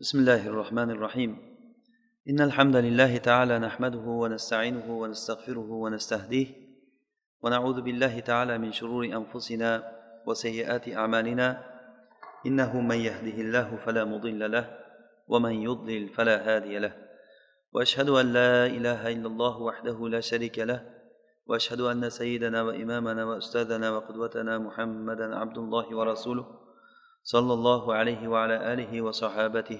بسم الله الرحمن الرحيم. إن الحمد لله تعالى نحمده ونستعينه ونستغفره ونستهديه ونعوذ بالله تعالى من شرور أنفسنا وسيئات أعمالنا. إنه من يهده الله فلا مضل له ومن يضلل فلا هادي له. وأشهد أن لا إله إلا الله وحده لا شريك له. وأشهد أن سيدنا وإمامنا وأستاذنا وقدوتنا محمدا عبد الله ورسوله. صلى الله عليه وعلى آله وصحابته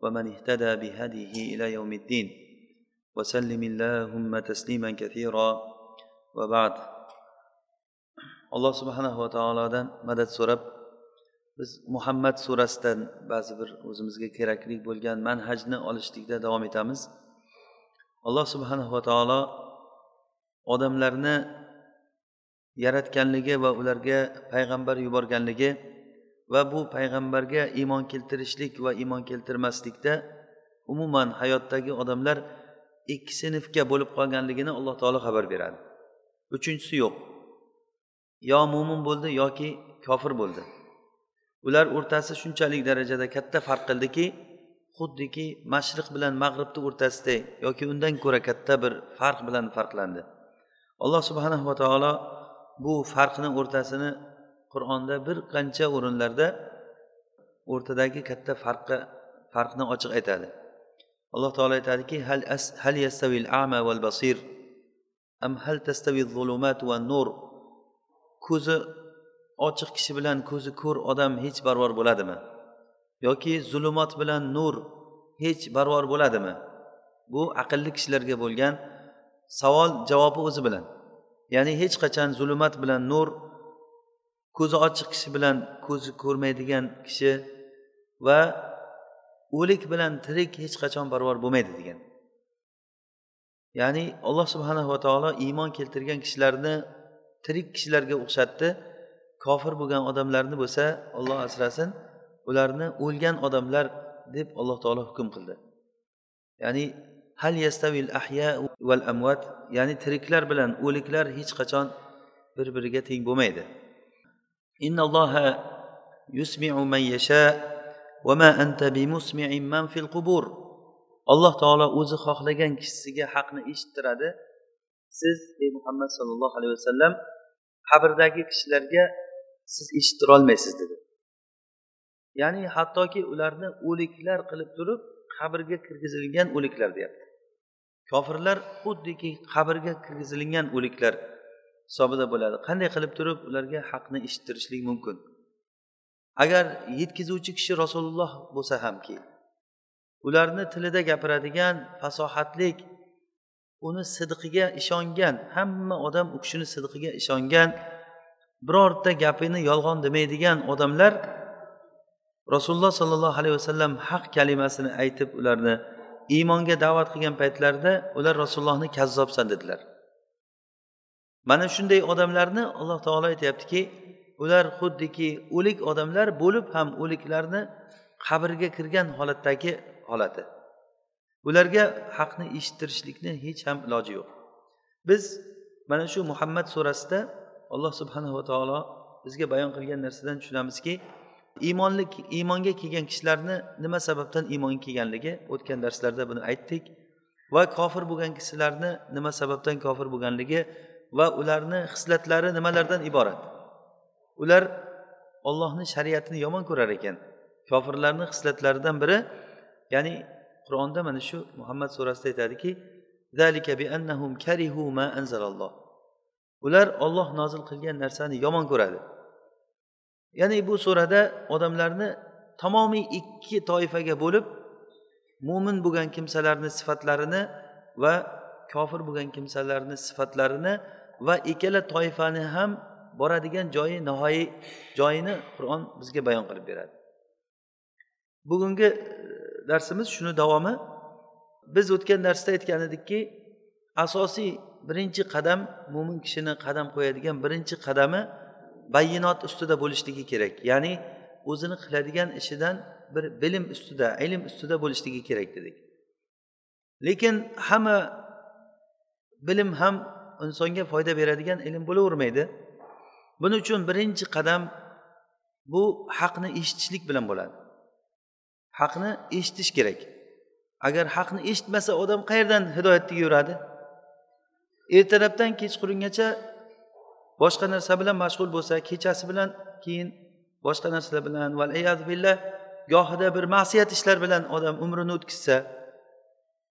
ومن اهتدى بهديه إلى يوم الدين وسلم اللهم تسليما كثيرا وبعد alloh subhanava taolodan madad so'rab biz muhammad surasidan ba'zi bir o'zimizga kerakli bo'lgan manhajni olishlikda davom etamiz alloh subhanava taolo odamlarni yaratganligi va ularga payg'ambar yuborganligi va bu payg'ambarga iymon keltirishlik va iymon keltirmaslikda umuman hayotdagi odamlar ikki sinfga bo'lib qolganligini alloh taolo xabar beradi. Uchinchisi yo'q. Yo mo'min bo'ldi yoki kofir bo'ldi. Ular o'rtasi shunchalik darajada katta farq qildiki xuddiki mashriq bilan mag'ribni o'rtasida yoki undan ko'ra katta bir farq bilan farqlandi. Alloh subhanahu va taolo bu farqni o'rtasini qur'onda bir qancha o'rinlarda o'rtadagi katta farqqa farqni ochiq aytadi. Alloh taolo aytadiki hal as hal yastavil ama val basir? Am hal tastavi zulumat va nur? Ko'zi ochiq kishi bilan ko'zi ko'r odam hech barobar bo'ladimi? Yoki zulumot bilan nur hech barobar bo'ladimi? Bu aqlli kishilarga bo'lgan savol javobi o'zi bilan ya'ni hech qachon zulumat bilan nur ko'zi ochiq kishi bilan ko'zi ko'rmaydigan kishi va o'lik bilan tirik hech qachon barobar bo'lmaydi degan. Ya'ni alloh subhanava taolo iymon keltirgan kishilarni tirik kishilarga o'xshatdi. Kofir bo'lgan odamlarni bo'lsa olloh asrasin ularni o'lgan odamlar deb alloh taolo hukm qildi. Ya'ni hal yastavil ahya val amvat ya'ni tiriklar bilan o'liklar hech qachon bir biriga teng bo'lmaydi. إن الله يسمع من يشاء وما أنت بمسمع من في القبور alloh taolo o'zi xohlagan kishisiga haqni eshittiradi siz ey muhammad sollallohu alayhi vasallam qabrdagi kishilarga siz eshittirolmaysiz dedi ya'ni hattoki ularni o'liklar qilib turib qabrga kirgizilgan o'liklar deyapti kofirlar xuddiki qabrga kirgizilgan o'liklar hisobida bo'ladi. Qanday qilib turib ularga haqni eshittirishlik mumkin? Agar yetkazuvchi kishi rasululloh bo'lsa hamki ularni tilida gapiradigan fasohatlik uni sidqiga ishongan hamma odam u kishini sidqiga ishongan birorta gapini yolg'on demaydigan odamlar rasululloh sollallohu alayhi vasallam haq kalimasini aytib ularni iymonga da'vat qilgan paytlarida ular rasulullohni kazzobsan dedilar. Mana shunday odamlarni alloh taolo aytyaptiki ular xuddiki o'lik odamlar bo'lib ham o'liklarni qabrga kirgan holatdagi holati. Ularga haqni eshittirishlikni hech ham iloji yo'q. Biz mana shu muhammad surasida alloh subhanava taolo bizga bayon qilgan narsadan tushunamizki iymonli iymonga kelgan kishilarni nima sababdan iymonga kelganligi o'tgan darslarda buni aytdik. Va kofir bo'lgan kishilarni nima sababdan kofir bo'lganligi va ularni hislatlari nimalardan iborat? Ular ollohni shariatini yomon ko'rar ekan. Kofirlarni hislatlaridan biri ya'ni qur'onda mana shu muhammad surasida aytadiki ular olloh nozil qilgan narsani yomon ko'radi. Ya'ni bu surada odamlarni tamomiy ikki toifaga bo'lib mo'min bo'lgan kimsalarni sifatlarini va kofir bo'lgan kimsalarni sifatlarini va ikkala toifani ham boradigan joyi nihoyiy joyini qur'on bizga bayon qilib beradi. Bugungi e, darsimiz shuni davomi. Biz o'tgan darsda aytgan edikki asosiy birinchi qadam mo'min kishini qadam qo'yadigan birinchi qadami bayinot ustida bo'lishligi kerak. Ya'ni o'zini qiladigan ishidan bir bilim ustida ilm ustida bo'lishligi kerak dedik. Lekin hamma bilim ham insonga foyda beradigan ilm bo'lavermaydi. Buning uchun birinchi qadam bu haqni eshitishlik bilan bo'ladi. Haqni eshitish kerak. Agar haqni eshitmasa odam qayerdan hidoyatga yuradi? Ertalabdan kechqurungacha boshqa narsa bilan mashg'ul bo'lsa kechasi bilan keyin boshqa narsalar bilan billah gohida bir ma'siyat ishlar bilan odam umrini o'tkazsa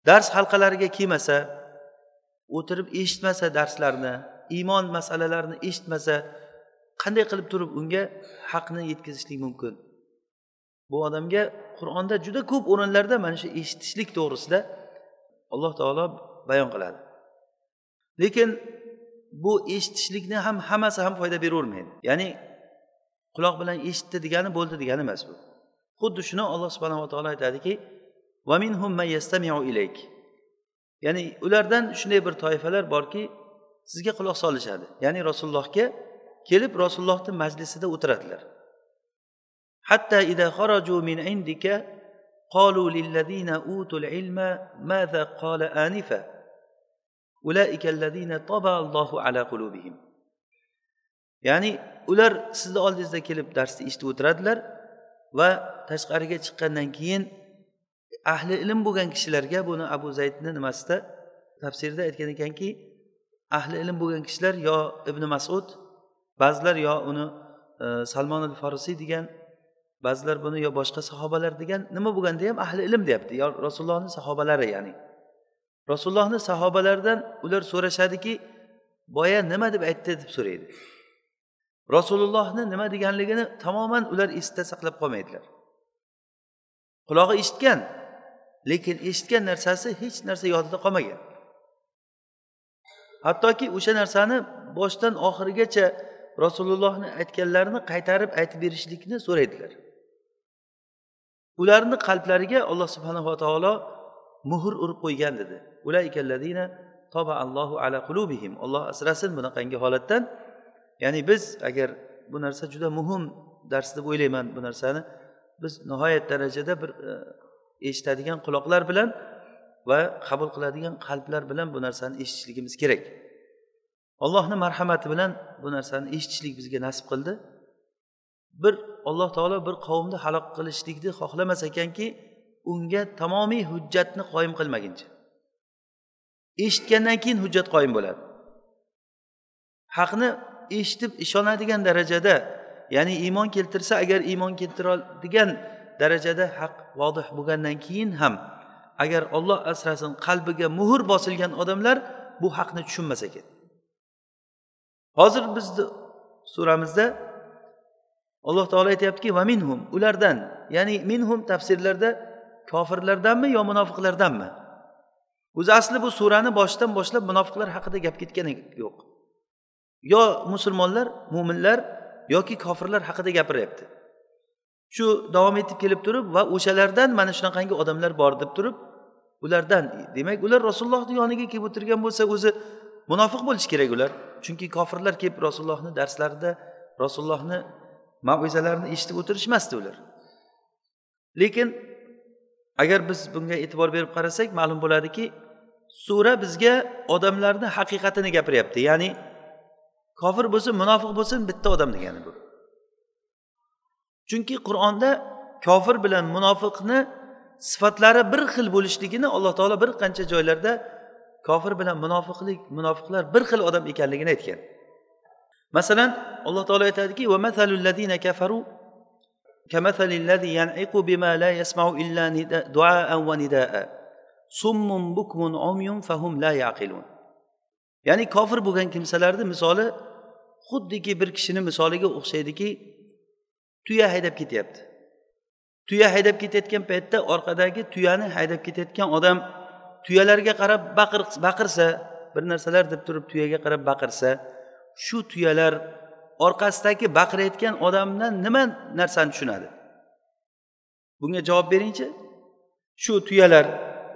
dars halqalariga kelmasa o'tirib eshitmasa darslarni iymon masalalarini eshitmasa qanday qilib turib unga haqni yetkazishlik mumkin? Bu odamga qur'onda juda ko'p o'rinlarda mana shu eshitishlik to'g'risida alloh taolo bayon qiladi. Lekin bu eshitishlikni ham hammasi ham foyda beravermaydi. Ya'ni quloq bilan eshitdi degani bo'ldi degani emas bu. Xuddi shuni alloh subhanava taolo aytadiki ya'ni ulardan shunday bir toifalar borki sizga quloq solishadi ya'ni rasulullohga kelib rasulullohni majlisida o'tiradilar حتى إذا خرجوا من عندك قالوا للذين أوتوا العلم ماذا قال آنفا أولئك الذين طبع الله على قلوبهم ya'ni ular sizni oldingizda kelib darsni eshitib o'tiradilar va tashqariga chiqqandan keyin ahli ilm bo'lgan kishilarga buni abu zaydni nimasida tafsirida aytgan ekanki ahli ilm bo'lgan kishilar yo ibn masud ba'zilar yo uni e, salmon al farisiy degan ba'zilar buni yo boshqa sahobalar degan nima bo'lganda ham ahli ilm deyapti. Yo rasulullohni sahobalari ya'ni. Rasulullohni sahobalaridan ular so'rashadiki boya nima deb aytdi deb so'raydi. Rasulullohni nima deganligini tamoman ular esda saqlab qolmaydilar. Qulog'i eshitgan lekin eshitgan narsasi hech narsa yodida qolmagan. Hattoki o'sha narsani boshdan oxirigacha rasulullohni aytganlarini qaytarib aytib berishlikni so'raydilar. Ularni qalblariga alloh subhanava taolo muhr urib qo'ygan dedi. Olloh asrasin bunaqangi holatdan. Ya'ni biz agar bu narsa juda muhim dars deb o'ylayman bu narsani biz nihoyat darajada bir e, eshitadigan quloqlar bilan va qabul qiladigan qalblar bilan bu narsani eshitishligimiz kerak. Allohni marhamati bilan bu narsani eshitishlik bizga nasib qildi. Bir alloh taolo bir qavmni halok qilishlikni xohlamas ekanki unga tamomiy hujjatni qoyim qilmaguncha. Eshitgandan keyin hujjat qoyim bo'ladi. Haqni eshitib ishonadigan darajada ya'ni iymon keltirsa agar iymon keltiradigan darajada haq vodih bo'lgandan keyin ham agar olloh asrasin qalbiga muhr bosilgan odamlar bu haqni tushunmas ekan hozir bizni suramizda alloh taolo aytyaptiki va minhum ulardan ya'ni minhum tafsirlarda kofirlardanmi yo munofiqlardanmi? O'zi asli bu surani boshidan boshlab munofiqlar haqida gap ketgani yo'q. Yo musulmonlar mo'minlar yoki kofirlar haqida gapiryapti. Shu davom etib kelib turib va o'shalardan mana shunaqangi odamlar bor deb turib ulardan demak ular rasulullohni yoniga kelib o'tirgan bo'lsa o'zi munofiq bo'lishi kerak ular. Chunki kofirlar kelib rasulullohni darslarida rasulullohni mavizalarini eshitib o'tirishmasdi ular. Lekin agar biz bunga e'tibor berib qarasak ma'lum bo'ladiki sura bizga odamlarni haqiqatini gapiryapti. Ya'ni kofir bo'lsin munofiq bo'lsin bitta odam degani bu. Chunki qur'onda kofir bilan munofiqni sifatlari bir xil bo'lishligini alloh taolo bir qancha joylarda kofir bilan munofiqlik munofiqlar bir xil odam ekanligini aytgan. Masalan alloh taolo aytadiki ya'ni kofir bo'lgan kimsalarni misoli xuddiki bir kishini misoliga o'xshaydiki tuya haydab ketyapti. Tuya haydab ketayotgan paytda orqadagi tuyani haydab ketayotgan odam tuyalarga qarab baqir baqirsa bir narsalar deb turib tuyaga qarab baqirsa shu tuyalar orqasidagi baqirayotgan odamdan nima narsani tushunadi? Bunga javob beringchi. Shu tuyalar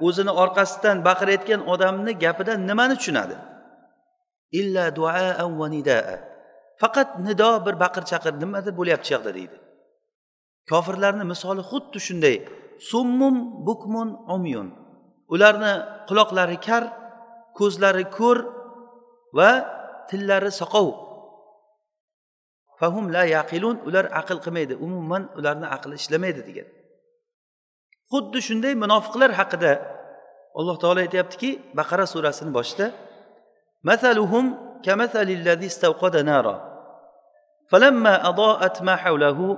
o'zini orqasidan baqirayotgan odamni gapidan nimani tushunadi? Illa duaa va nidaa. faqat nido bir baqir chaqir nimadir bo'lyapti shu yoqda deydi. Kofirlarni misoli xuddi shunday. Summun bukmun umyun ularni quloqlari kar ko'zlari ko'r va tillari soqov. Fahum la yaqilun ular aql qilmaydi. Umuman ularni aqli ishlamaydi degan. Xuddi shunday munofiqlar haqida alloh taolo aytyaptiki baqara surasini boshida masaluhum kamasalil istavqada nara. فلما أضاءت ما حوله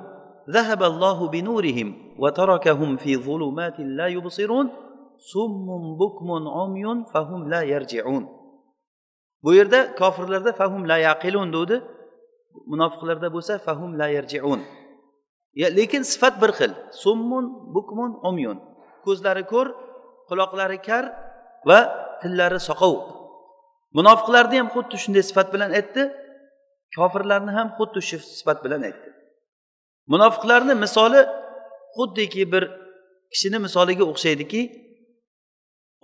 ذهب الله بنورهم وتركهم في ظلمات لا يبصرون صم بكم عمي فهم لا يرجعون bu yerda kofirlarda fahum la yaqilun degdi munofiqlarda bo'lsa fahum la yarjiun lekin sifat bir xil summun bukmun umyun ko'zlari ko'r quloqlari kar va tillari soqov munofiqlarni ham xuddi shunday sifat bilan aytdi Kofirlarni ham xuddi shu sifat bilan aytdi. Munofiqlarni misoli xuddiki bir kishini misoliga o'xshaydiki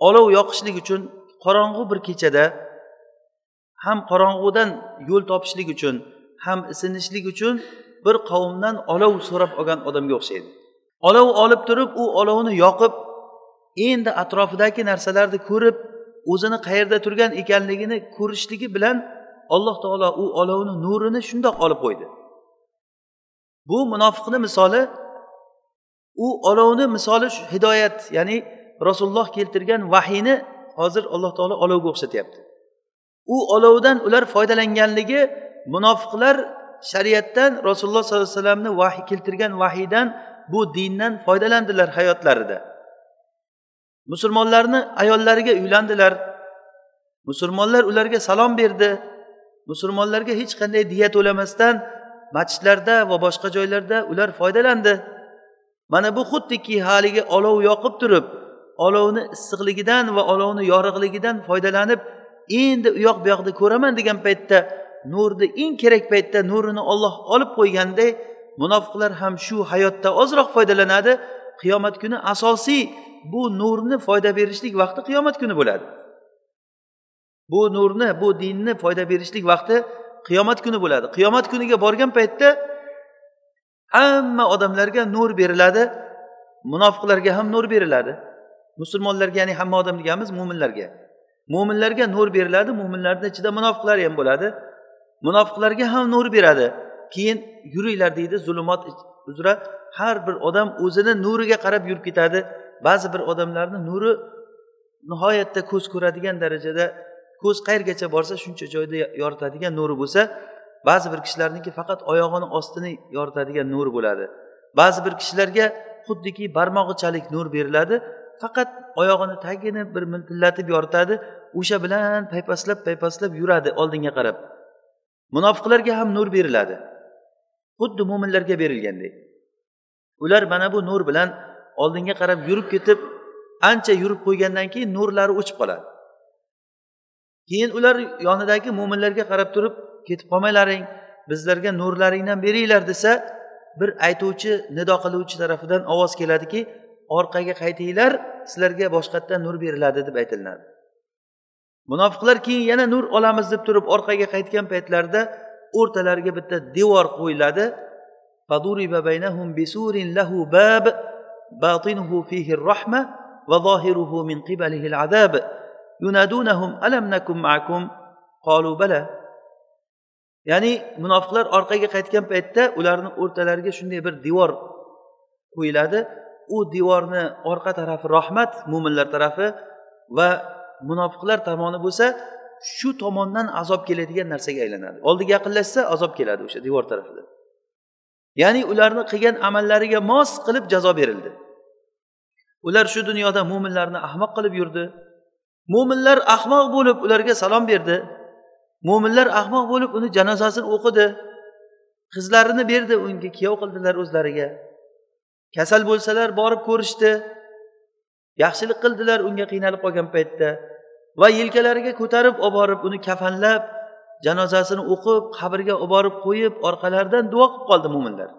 olov yoqishlik uchun qorong'u bir kechada ham qorong'udan yo'l topishlik uchun ham isinishlik uchun bir qavmdan olov so'rab olgan odamga o'xshaydi. Olov olib turib u olovni yoqib endi atrofidagi narsalarni ko'rib o'zini qayerda turgan ekanligini ko'rishligi bilan alloh taolo u olovni nurini shundoq olib qo'ydi. Bu munofiqni misoli u olovni misoli hidoyat ya'ni rasululloh keltirgan vahiyni hozir alloh taolo olovga o'xshatyapti. U olovdan ular foydalanganligi munofiqlar shariatdan rasululloh sollallohu alayhi vasallamni vahiy keltirgan vahiydan bu dindan foydalandilar hayotlarida. Musulmonlarni ayollariga uylandilar. Musulmonlar ularga salom berdi. Musulmonlarga hech qanday diya to'lamasdan masjidlarda va boshqa joylarda ular foydalandi. Mana bu xuddiki haligi olov yoqib turib olovni issiqligidan va olovni yorug'ligidan foydalanib endi u yoq bu yoqda ko'raman degan paytda nurni eng kerak paytda nurini olloh olib qo'yganday munofiqlar ham shu hayotda ozroq foydalanadi. Qiyomat kuni asosiy bu nurni foyda berishlik vaqti qiyomat kuni bo'ladi. Bu nurni bu dinni foyda berishlik vaqti qiyomat kuni bo'ladi. Qiyomat kuniga borgan paytda hamma odamlarga nur beriladi. Munofiqlarga ham nur beriladi. Musulmonlarga ya'ni hamma odam deganimiz mo'minlarga mo'minlarga nur beriladi mo'minlarni ichida munofiqlar ham bo'ladi. Munofiqlarga ham nur beradi. Keyin yuringlar deydi zulmat uzra har bir odam o'zini nuriga qarab yurib ketadi. Ba'zi bir odamlarni nuri nihoyatda ko'z ko'radigan darajada ko'z qayergacha borsa shuncha joyda yoritadigan nuri bo'lsa ba'zi bir kishilarniki faqat oyog'ini ostini yoritadigan nur bo'ladi. Ba'zi bir kishilarga xuddiki barmog'ichalik nur beriladi faqat oyog'ini tagini bir miltillatib yoritadi o'sha bilan paypaslab paypaslab yuradi oldinga qarab. Munofiqlarga ham nur beriladi. Xuddi mo'minlarga berilgandek. Ular mana bu nur bilan oldinga qarab yurib ketib ancha yurib qo'ygandan keyin nurlari o'chib qoladi. Keyin ular yonidagi mo'minlarga qarab turib ketib qolmanglaring bizlarga nurlaringdan beringlar desa bir aytuvchi nido qiluvchi tarafidan ovoz keladiki orqaga qaytinglar sizlarga boshqatdan nur beriladi deb aytilinadi. Munofiqlar keyin yana nur olamiz deb turib orqaga qaytgan paytlarida o'rtalariga bitta devor qo'yiladi. Yunadunahum alam nakum ma'akum? Qalu bala. Ya'ni munofiqlar orqaga qaytgan paytda ularni o'rtalariga shunday bir devor qo'yiladi. U devorni orqa tarafi rahmat mo'minlar tarafi va munofiqlar tomoni bo'lsa shu tomondan azob keladigan narsaga aylanadi. Oldiga yaqinlashsa azob keladi o'sha devor tarafida. Ya'ni ularni qilgan amallariga mos qilib jazo berildi. Ular shu dunyoda mo'minlarni ahmoq qilib yurdi. Mo'minlar ahmoq bo'lib ularga salom berdi. Mo'minlar ahmoq bo'lib uni janozasini o'qidi. Qizlarini berdi unga kuyov qildilar o'zlariga. Kasal bo'lsalar borib ko'rishdi. Yaxshilik qildilar unga qiynalib qolgan paytda. Va yelkalariga ko'tarib olib borib uni kafanlab janozasini o'qib qabrga olib borib qo'yib orqalaridan duo qilib qoldi mo'minlar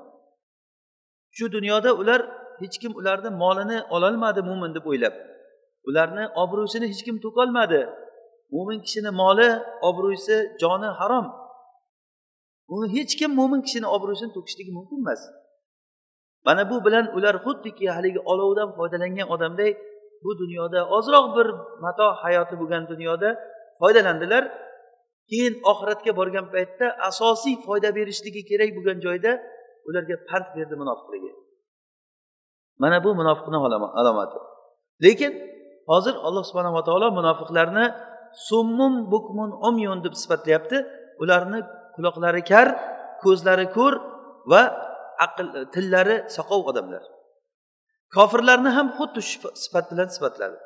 shu dunyoda ular hech kim ularni molini ololmadi mo'min deb o'ylab. Ularni obro'sini hech kim to'kolmadi mo'min kishini moli obro'si joni harom. Uni hech kim mo'min kishini obro'sini to'kishligi mumkin emas. Mana bu bilan ular xuddiki haligi olovdan foydalangan odamday bu dunyoda ozroq bir mato hayoti bo'lgan dunyoda foydalandilar. Keyin oxiratga borgan paytda asosiy foyda berishligi kerak bo'lgan joyda ularga pand berdi munofiqligi. Mana bu munofiqni alomati. Lekin hozir alloh subhanava taolo munofiqlarni summum bukmun omyun deb sifatlayapti. Ularni quloqlari kar ko'zlari ko'r va aql tillari soqov odamlar. Kofirlarni ham xuddi shu sifat bilan sifatladi.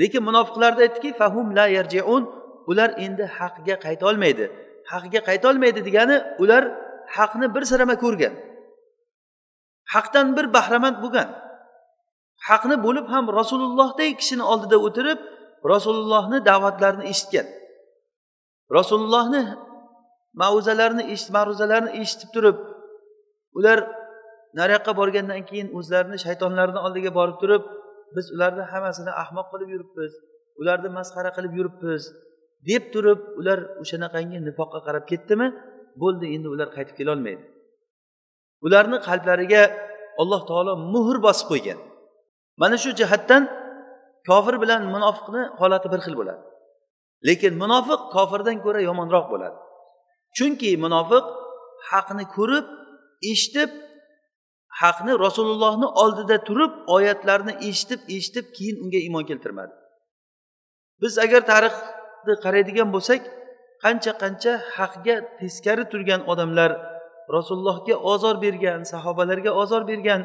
Lekin munofiqlarda aytdiki fahum la yarjiun ular endi haqga qaytolmaydi haqga qaytolmaydi degani ular haqni bir sirama ko'rgan. Haqdan bir bahramand bo'lgan. Haqni bo'lib ham rasulullohdek kishini oldida o'tirib rasulullohni da'vatlarini eshitgan. Rasulullohni ma'uzalarini eshit ma'ruzalarni eshitib turib ular nariyoqqa borgandan keyin o'zlarini shaytonlarini oldiga borib turib biz ularni hammasini ahmoq qilib yuribmiz ularni masxara qilib yuribmiz deb turib ular o'shanaqangi nifoqqa qarab ketdimi? Bo'ldi endi ular qaytib kelolmaydi. Ularni qalblariga alloh taolo muhr bosib qo'ygan. Mana shu jihatdan kofir bilan munofiqni holati bir xil bo'ladi. Lekin munofiq kofirdan ko'ra yomonroq bo'ladi. Chunki munofiq haqni ko'rib eshitib haqni rasulullohni oldida turib oyatlarni eshitib eshitib keyin unga iymon keltirmadi. Biz agar tarixni qaraydigan bo'lsak qancha qancha haqga teskari turgan odamlar rasulullohga ozor bergan sahobalarga ozor bergan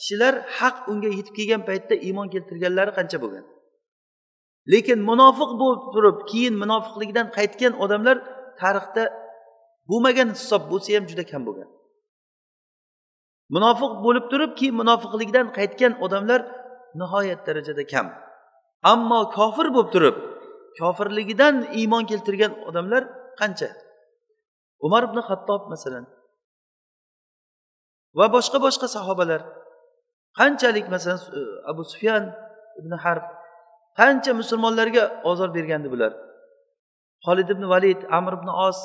kishilar haq unga yetib kelgan paytda iymon keltirganlari qancha bo'lgan? Lekin munofiq bo'lib turib keyin munofiqlikdan qaytgan odamlar tarixda bo'lmagan hisob bo'lsa ham juda kam bo'lgan. Munofiq bo'lib turib keyin munofiqlikdan qaytgan odamlar nihoyat darajada kam. Ammo kofir bo'lib turib kofirligidan iymon keltirgan odamlar qancha? Umar ibn hattob masalan va boshqa boshqa sahobalar qanchalik masalan e, abu sufyan ibn harb qancha musulmonlarga ozor bergandi bular? Xolid ibn valid amr ibn os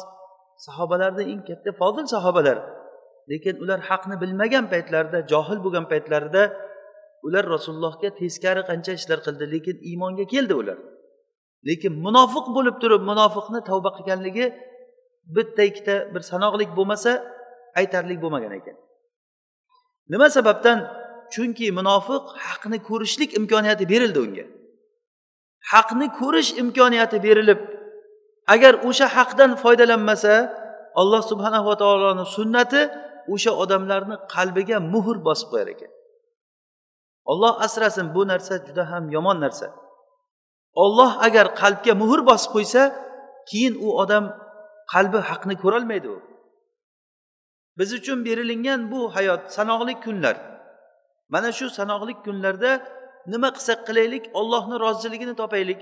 sahobalarni eng katta fozil sahobalar. Lekin ular haqni bilmagan paytlarida johil bo'lgan paytlarida ular rasulullohga teskari qancha ishlar qildi lekin iymonga keldi ular. Lekin munofiq bo'lib turib munofiqni tavba qilganligi bitta ikkita bir sanoqlik bo'lmasa aytarlik bo'lmagan ekan. Nima sababdan chunki munofiq haqni ko'rishlik imkoniyati berildi unga. Haqni ko'rish imkoniyati berilib agar o'sha haqdan foydalanmasa alloh subhanava taoloni sunnati o'sha odamlarni qalbiga muhr bosib qo'yar ekan. Olloh asrasin bu narsa juda ham yomon narsa. Olloh agar qalbga muhr bosib qo'ysa keyin u odam qalbi haqni ko'rolmaydi u. Biz uchun berilingan bu hayot sanoqli kunlar. Mana shu sanoqli kunlarda nima qilsak qilaylik? Ollohni rozichiligini topaylik.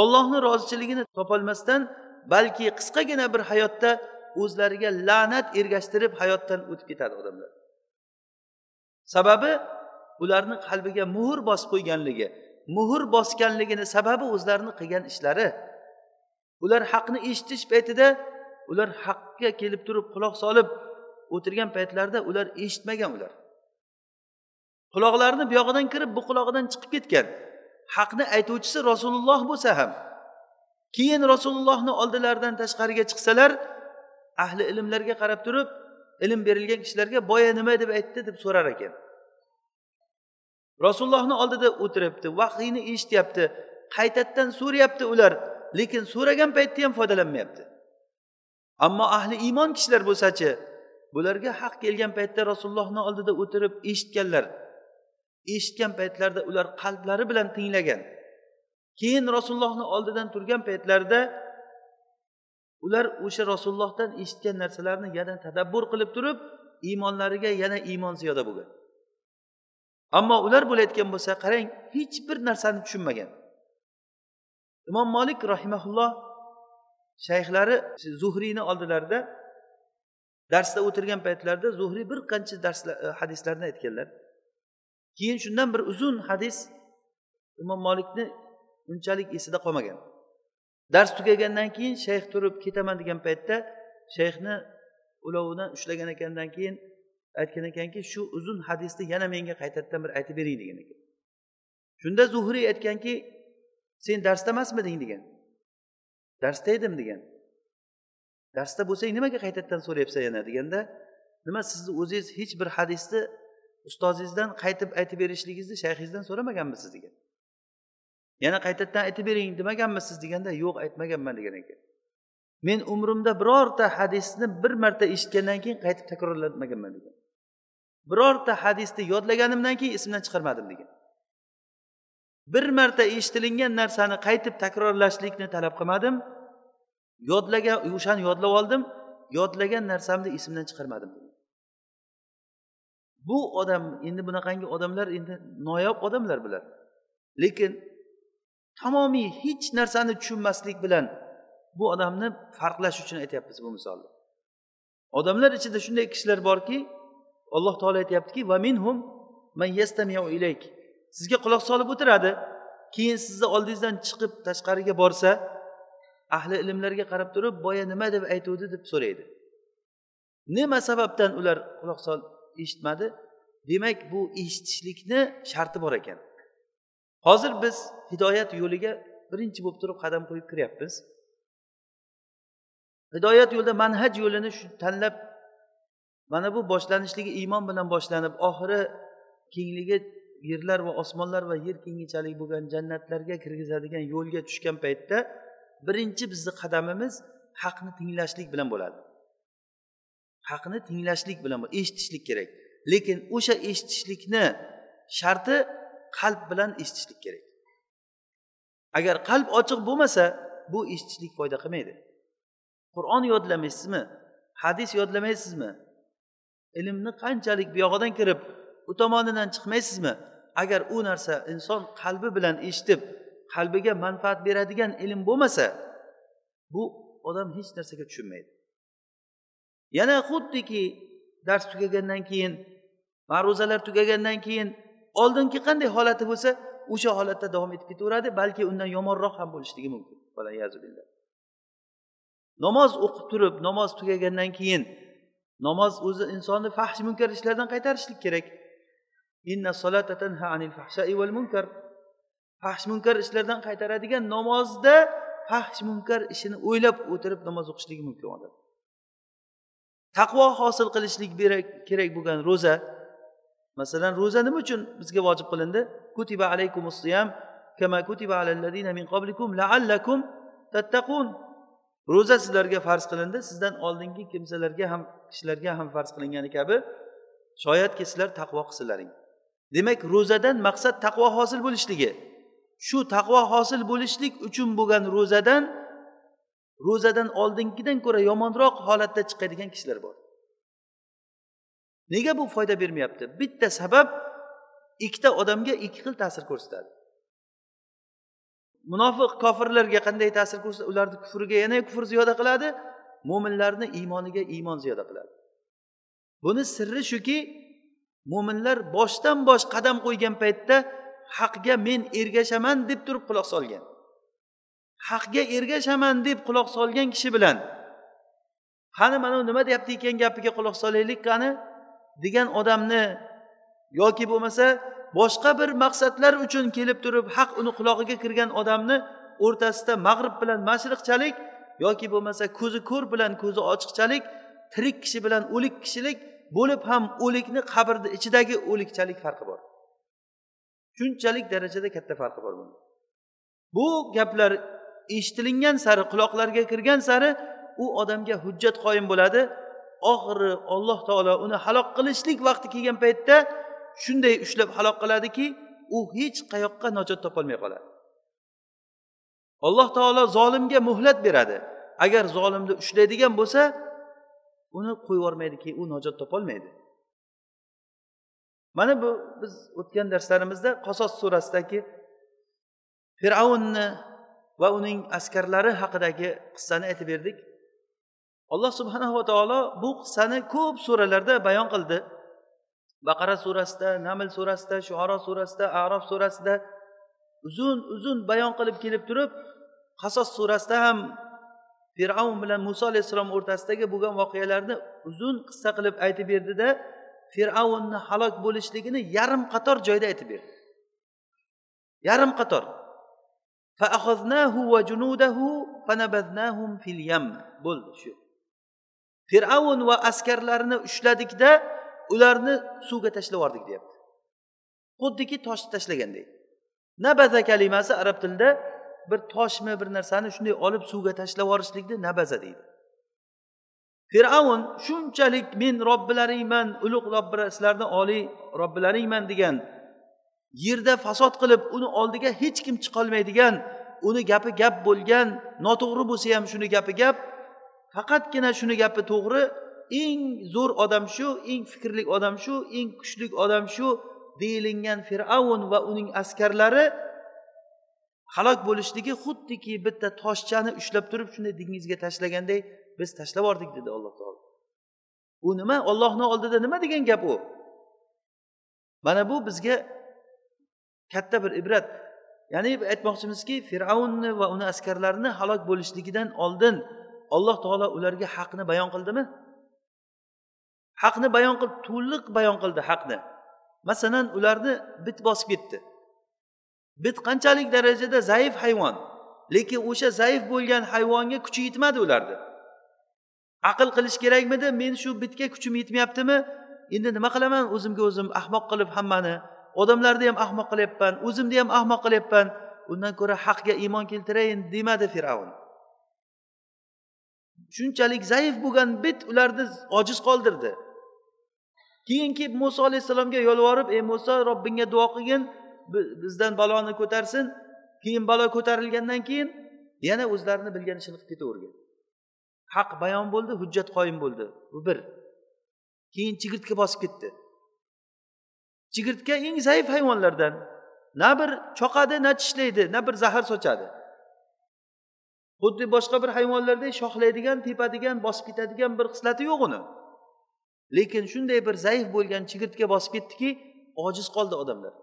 Ollohni rozichiligini topolmasdan balki qisqagina bir hayotda o'zlariga la'nat ergashtirib hayotdan o'tib ketadi odamlar. Sababi ularni qalbiga muhr bosib qo'yganligi. Muhr bosganligini sababi o'zlarini qilgan ishlari. Ular haqni eshitish paytida ular haqqa kelib turib quloq solib o'tirgan paytlarida ular eshitmagan ular. Quloqlarini buyog'idan kirib bu qulog'idan chiqib ketgan. Haqni aytuvchisi rasululloh bo'lsa ham keyin rasulullohni oldilaridan tashqariga chiqsalar ahli ilmlarga qarab turib ilm berilgan kishilarga boya nima deb aytdi deb so'rar ekan. Rasulullohni oldida o'tiribdi vahiyni eshityapti qaytadan so'rayapti ular lekin so'ragan paytda ham foydalanmayapti. Ammo ahli iymon kishilar bo'lsachi bularga haq kelgan paytda rasulullohni oldida o'tirib eshitganlar eshitgan paytlarida ular qalblari bilan tinglagan. Keyin rasulullohni oldidan turgan paytlarida ular o'sha rasulullohdan eshitgan narsalarni yana tadabbur qilib turib iymonlariga yana iymon ziyoda bo'lgan. Ammo ular bo'layotgan bo'lsa qarang hech bir narsani tushunmagan. Imom molik rahimaulloh shayxlari zuhriyni oldilarida darsda o'tirgan paytlarida zuhriy bir qancha darslar hadislarni aytganlar. Keyin shundan bir uzun hadis imom molikni unchalik esida qolmagan. Dars tugagandan keyin shayx turib ketaman degan paytda shayxni ulovidan ushlagan ekandan keyin aytgan ekanki shu uzun hadisni yana menga qaytadan bir aytib bering degan ekan. Shunda zuhriy aytganki sen darsda emasmiding degan. Darsda edim degan. Darsda bo'lsang nimaga qaytadan so'rayapsan yana? deganda nima sizni o'zingiz hech bir hadisni ustozingizdan qaytib aytib berishligingizni shayxingizdan so'ramaganmisiz degan. Yana qaytadan aytib bering demaganmisiz deganda yo'q aytmaganman degan ekan. Men umrimda birorta hadisni bir marta eshitgandan keyin qaytib takrorlamaganman degan. Birorta hadisni yodlaganimdan keyin esimdan chiqarmadim degan. Bir marta eshitilingan narsani qaytib takrorlashlikni talab qilmadim. Yodlagan o'shani yodlab oldim. Yodlagan narsamni esimdan chiqarmadim bu odam endi bunaqangi odamlar endi noyob odamlar bular. Lekin tamomiy hech narsani tushunmaslik bilan bu odamni farqlash uchun aytyapmiz bu misolni. Odamlar ichida shunday kishilar borki alloh taolo aytyaptiki va minhum man yastamiu ilayk. Sizga quloq solib o'tiradi. Keyin sizni oldingizdan chiqib tashqariga borsa ahli ilmlarga qarab turib boya nima deb aytuvdi? deb so'raydi. Nima sababdan ular quloq solib eshitmadi. Demak bu eshitishlikni sharti bor ekan. Hozir biz hidoyat yo'liga birinchi bo'lib turib qadam qo'yib kiryapmiz. Hidoyat yo'lida manhaj yo'lini shu tanlab mana bu boshlanishligi iymon bilan boshlanib oxiri kengligi yerlar va osmonlar va yer kengichalik bo'lgan jannatlarga kirgizadigan yo'lga tushgan paytda birinchi bizni qadamimiz haqni tinglashlik bilan bo'ladi. Haqni tinglashlik bilan eshitishlik kerak. Lekin o'sha eshitishlikni sharti qalb bilan eshitishlik kerak. Agar qalb ochiq bo'lmasa bu eshitishlik foyda qilmaydi. Qur'on yodlamaysizmi? Hadis yodlamaysizmi? Ilmni qanchalik buyog'idan kirib u tomonidan chiqmaysizmi? Agar u narsa inson qalbi bilan eshitib qalbiga manfaat beradigan ilm bo'lmasa bu odam hech narsaga tushunmaydi. Yana xuddiki dars tugagandan keyin ma'ruzalar tugagandan keyin oldingi qanday holati bo'lsa o'sha holatda davom etib ketaveradi balki undan yomonroq ham bo'lishligi mumkin. Namoz o'qib turib namoz tugagandan keyin namoz o'zi insonni fahsh munkar ishlardan qaytarishlik kerak. Inna tanha anil val munkar. Fahsh munkar ishlardan qaytaradigan namozda fahsh munkar ishini o'ylab o'tirib namoz o'qishligi mumkin odam. Taqvo hosil qilishlik kerak bo'lgan ro'za. Masalan ro'za nima uchun bizga vojib qilindi? Kutiba alaykumus siyam kama kutiba alallazina min qablikum laallakum tattaqun. Ro'za sizlarga farz qilindi sizdan oldingi kimsalarga ham kishilarga ham farz qilingani kabi. Shoyatki sizlar taqvo qilsinlaring. Demak ro'zadan maqsad taqvo hosil bo'lishligi. Shu taqvo hosil bo'lishlik uchun bo'lgan ro'zadan ro'zadan oldingidan ko'ra yomonroq holatda chiqadigan kishilar bor. Nega bu foyda bermayapti? Bitta sabab ikkita odamga ikki xil ta'sir ko'rsatadi. Munofiq kofirlarga qanday ta'sir ko'rsatadi? Ularni kufriga yana kufr ziyoda qiladi mo'minlarni iymoniga iymon ziyoda qiladi. Buni sirri shuki mo'minlar boshdan bosh qadam qo'ygan paytda haqga men ergashaman deb turib quloq solgan. Haqga ergashaman deb quloq solgan kishi bilan qani mana nima deyapti ekan gapiga quloq solaylik qani? degan odamni yoki bo'lmasa boshqa bir maqsadlar uchun kelib turib haq uni qulog'iga kirgan odamni o'rtasida mag'rib bilan mashriqchalik yoki bo'lmasa ko'zi ko'r bilan ko'zi ochiqchalik tirik kishi bilan o'lik kishilik bo'lib ham o'likni qabrni ichidagi o'likchalik farqi bor. Shunchalik darajada katta farqi bor buni bu gaplar eshitilingan sari quloqlarga kirgan sari u odamga hujjat qoyim bo'ladi. Oxiri alloh taolo uni halok qilishlik vaqti kelgan paytda shunday ushlab halok qiladiki u hech qayoqqa najot topolmay qoladi. Alloh taolo zolimga muhlat beradi. Agar zolimni ushlaydigan bo'lsa uni qo'yib yubormaydi keyin u najot topolmaydi. Mana bu biz o'tgan darslarimizda qasos surasidagi fir'avnni va uning askarlari haqidagi qissani aytib berdik. Alloh subhanava taolo bu qissani ko'p suralarda bayon qildi. Baqara surasida naml surasida shuaro surasida arof surasida uzun uzun bayon qilib kelib turib qasos surasida ham fir'avn bilan muso alayhissalom o'rtasidagi bo'lgan voqealarni uzun qissa qilib aytib berdida fir'avnni halok bo'lishligini yarim qator joyda aytib berdi. Yarim qator. Bo'ldi shu fir'avn va askarlarini ushladikda ularni suvga tashlab yubordik deyapti xuddiki toshni tashlagandek nabaza kalimasi arab tilida bir toshmi bir narsani shunday olib suvga tashlab yuborishlikni nabaza deydi fir'avn shunchalik men robbilaringman ulug' robbi sizlarni oliy robbilaringman degan yerda fasod qilib uni oldiga hech kim chiqolmaydigan uni gapi gap bo'lgan noto'g'ri bo'lsa ham shuni gapi gap faqatgina shuni gapi to'g'ri eng zo'r odam shu eng fikrli odam shu eng kuchli odam shu deyilingan fir'avn va uning askarlari halok bo'lishligi xuddiki bitta toshchani ushlab turib shunday dengizga tashlaganday biz tashlab yubordik dedi alloh taolo. U nima? Ollohni oldida nima degan gap u? Mana bu bizga katta bir ibrat. Ya'ni aytmoqchimizki fir'avnni va uni askarlarini halok bo'lishligidan oldin alloh taolo ularga haqni bayon qildimi? Haqni bayon qilib to'liq bayon qildi haqni. Masalan ularni bit bosib ketdi. Bit qanchalik darajada zaif hayvon lekin o'sha zaif bo'lgan hayvonga kuchi yetmadi ularni aql qilish kerakmidi? Men shu bitga kuchim yetmayaptimi? Endi nima qilaman? O'zimga o'zim ahmoq qilib hammani odamlarni ham ahmoq qilyapman o'zimni ham ahmoq qilyapman. Undan ko'ra haqga iymon keltirayin demadi fir'avn. Shunchalik zaif bo'lgan bit ularni ojiz qoldirdi. Keyin kelib muso alayhissalomga yolvorib ey muso robbingga duo qilgin bizdan baloni ko'tarsin. Keyin balo ko'tarilgandan keyin yana o'zlarini bilgan ishini qilib ketavergan. Haq bayon bo'ldi hujjat qoyim bo'ldi. Bu bir. Keyin chigirtka bosib ketdi. Chigirtka eng zaif hayvonlardan na bir choqadi na tishlaydi na bir zahar sochadi. Xuddi boshqa bir hayvonlardek shoxlaydigan tepadigan bosib ketadigan bir xislati yo'q uni. Lekin shunday bir zaif bo'lgan chigirtka bosib ketdiki ojiz qoldi odamlar.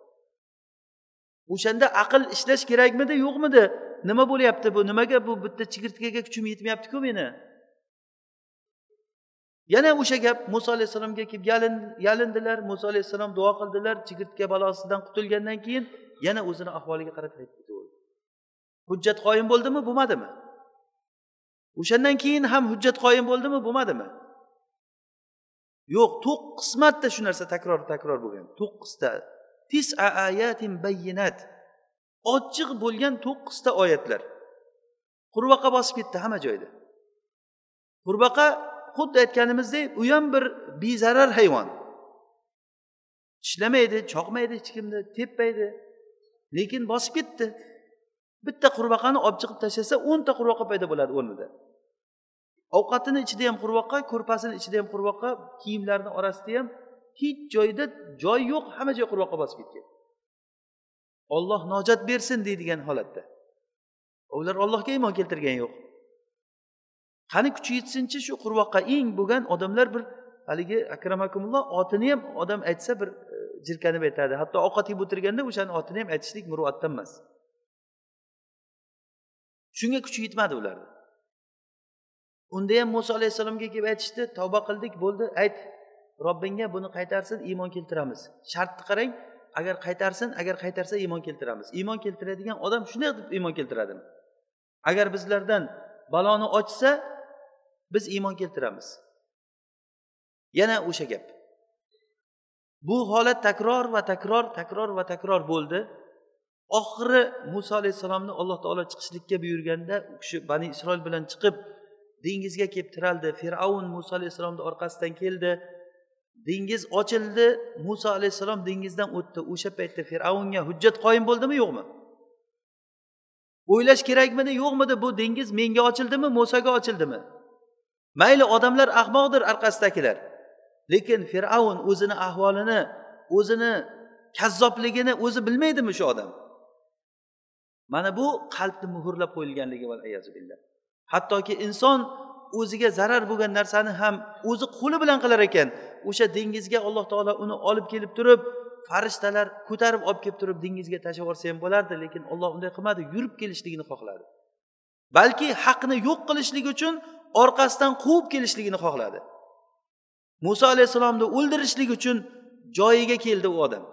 O'shanda aql ishlash kerakmidi yo'qmidi? Nima bo'lyapti bu? Nimaga bu bitta chigirtkaga kuchim yetmayaptiku meni? Yana o'sha gap muso alayhissalomga kelib yalindilar muso alayhissalom duo qildilar chigirtka balosidan qutulgandan keyin yana o'zini ahvoliga qarab qaytib ketaverdi hujjat qoyim bo'ldimi bo'lmadimi? O'shandan keyin ham hujjat qoyim bo'ldimi bo'lmadimi? Yo'q to'qqiz marta shu narsa takror takror bo'lgan. To'qqizta tisa ayatin bayyinat. Ochiq bo'lgan to'qqizta oyatlar. Qurbaqa bosib ketdi hamma joyda. Qurbaqa xuddi aytganimizdek u ham bir bezarar hayvon. Tishlamaydi choqmaydi hech kimni tepmaydi. Lekin bosib ketdi. Bitta qurbaqani olib chiqib tashlasa o'nta qurbaqa paydo bo'ladi o'rnida. Ovqatini ichida ham qurbaqa ko'rpasini ichida ham qurbaqa kiyimlarini orasida ham hech joyda joy yo'q hamma joy qurbaqa bosib ketgan. Olloh nojot bersin deydigan holatda. Ular ollohga iymon keltirgani yo'q. Qani kuchi yetsinchi shu qurvoqqa eng bo'lgan odamlar bir haligi akramakumulloh otini ham odam aytsa bir e, jirkanib aytadi. Hatto ovqat yeb o'tirganda o'shani otini ham aytishlik muruvvatdan emas. Shunga kuchi yetmadi ularni unda ham muso alayhissalomga kelib aytishdi tavba qildik bo'ldi ayt. Robbingga buni qaytarsin iymon keltiramiz. Shartni qarang agar qaytarsin agar qaytarsa iymon keltiramiz. Iymon keltiradigan odam shunday qilib iymon keltiradimi? Agar bizlardan baloni ochsa biz iymon keltiramiz. Yana o'sha gap. Bu holat takror va takror takror va takror bo'ldi. Oxiri muso alayhissalomni alloh taolo chiqishlikka buyurganda u kishi bani isroil bilan chiqib dengizga kelib tiraldi fir'avn muso alayhissalomni orqasidan keldi. Dengiz ochildi. Muso alayhissalom dengizdan o'tdi. O'sha paytda fir'avnga hujjat qoyim bo'ldimi yo'qmi? O'ylash kerakmidi yo'qmidi? Bu dengiz menga ochildimi musoga ochildimi? Mayli odamlar ahmoqdir orqasidagilar lekin fir'avn o'zini ahvolini o'zini kazzobligini o'zi bilmaydimi shu odam? Mana bu qalbni muhrlab qo'yilganligi hattoki inson o'ziga zarar bo'lgan narsani ham o'zi qo'li bilan qilar ekan. O'sha dengizga alloh taolo uni olib kelib turib farishtalar ko'tarib olib kelib turib dengizga tashlab yuborsa ham bo'lardi lekin olloh unday qilmadi yurib kelishligini xohladi. Balki haqni yo'q qilishlik uchun orqasidan quvib kelishligini xohladi. Muso alayhissalomni o'ldirishlik uchun joyiga keldi u odam.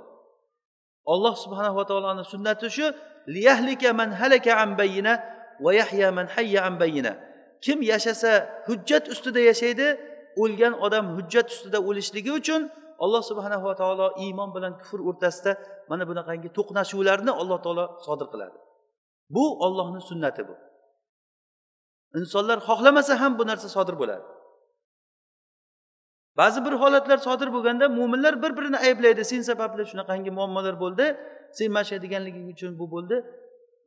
Alloh subhanava taoloni sunnati shu liyahlika man halaka an bayyina va yahya man hayya an bayyina. Kim yashasa hujjat ustida yashaydi o'lgan odam hujjat ustida o'lishligi uchun alloh subhanahu va taolo iymon bilan kufr o'rtasida mana bunaqangi to'qnashuvlarni alloh taolo sodir qiladi. Bu ollohni sunnati bu. Insonlar xohlamasa ham bu narsa sodir bo'ladi. Ba'zi bir holatlar sodir bo'lganda mo'minlar bir birini ayblaydi. Sen sababli shunaqangi muammolar bo'ldi sen mana shu deganliging uchun bu bo'ldi.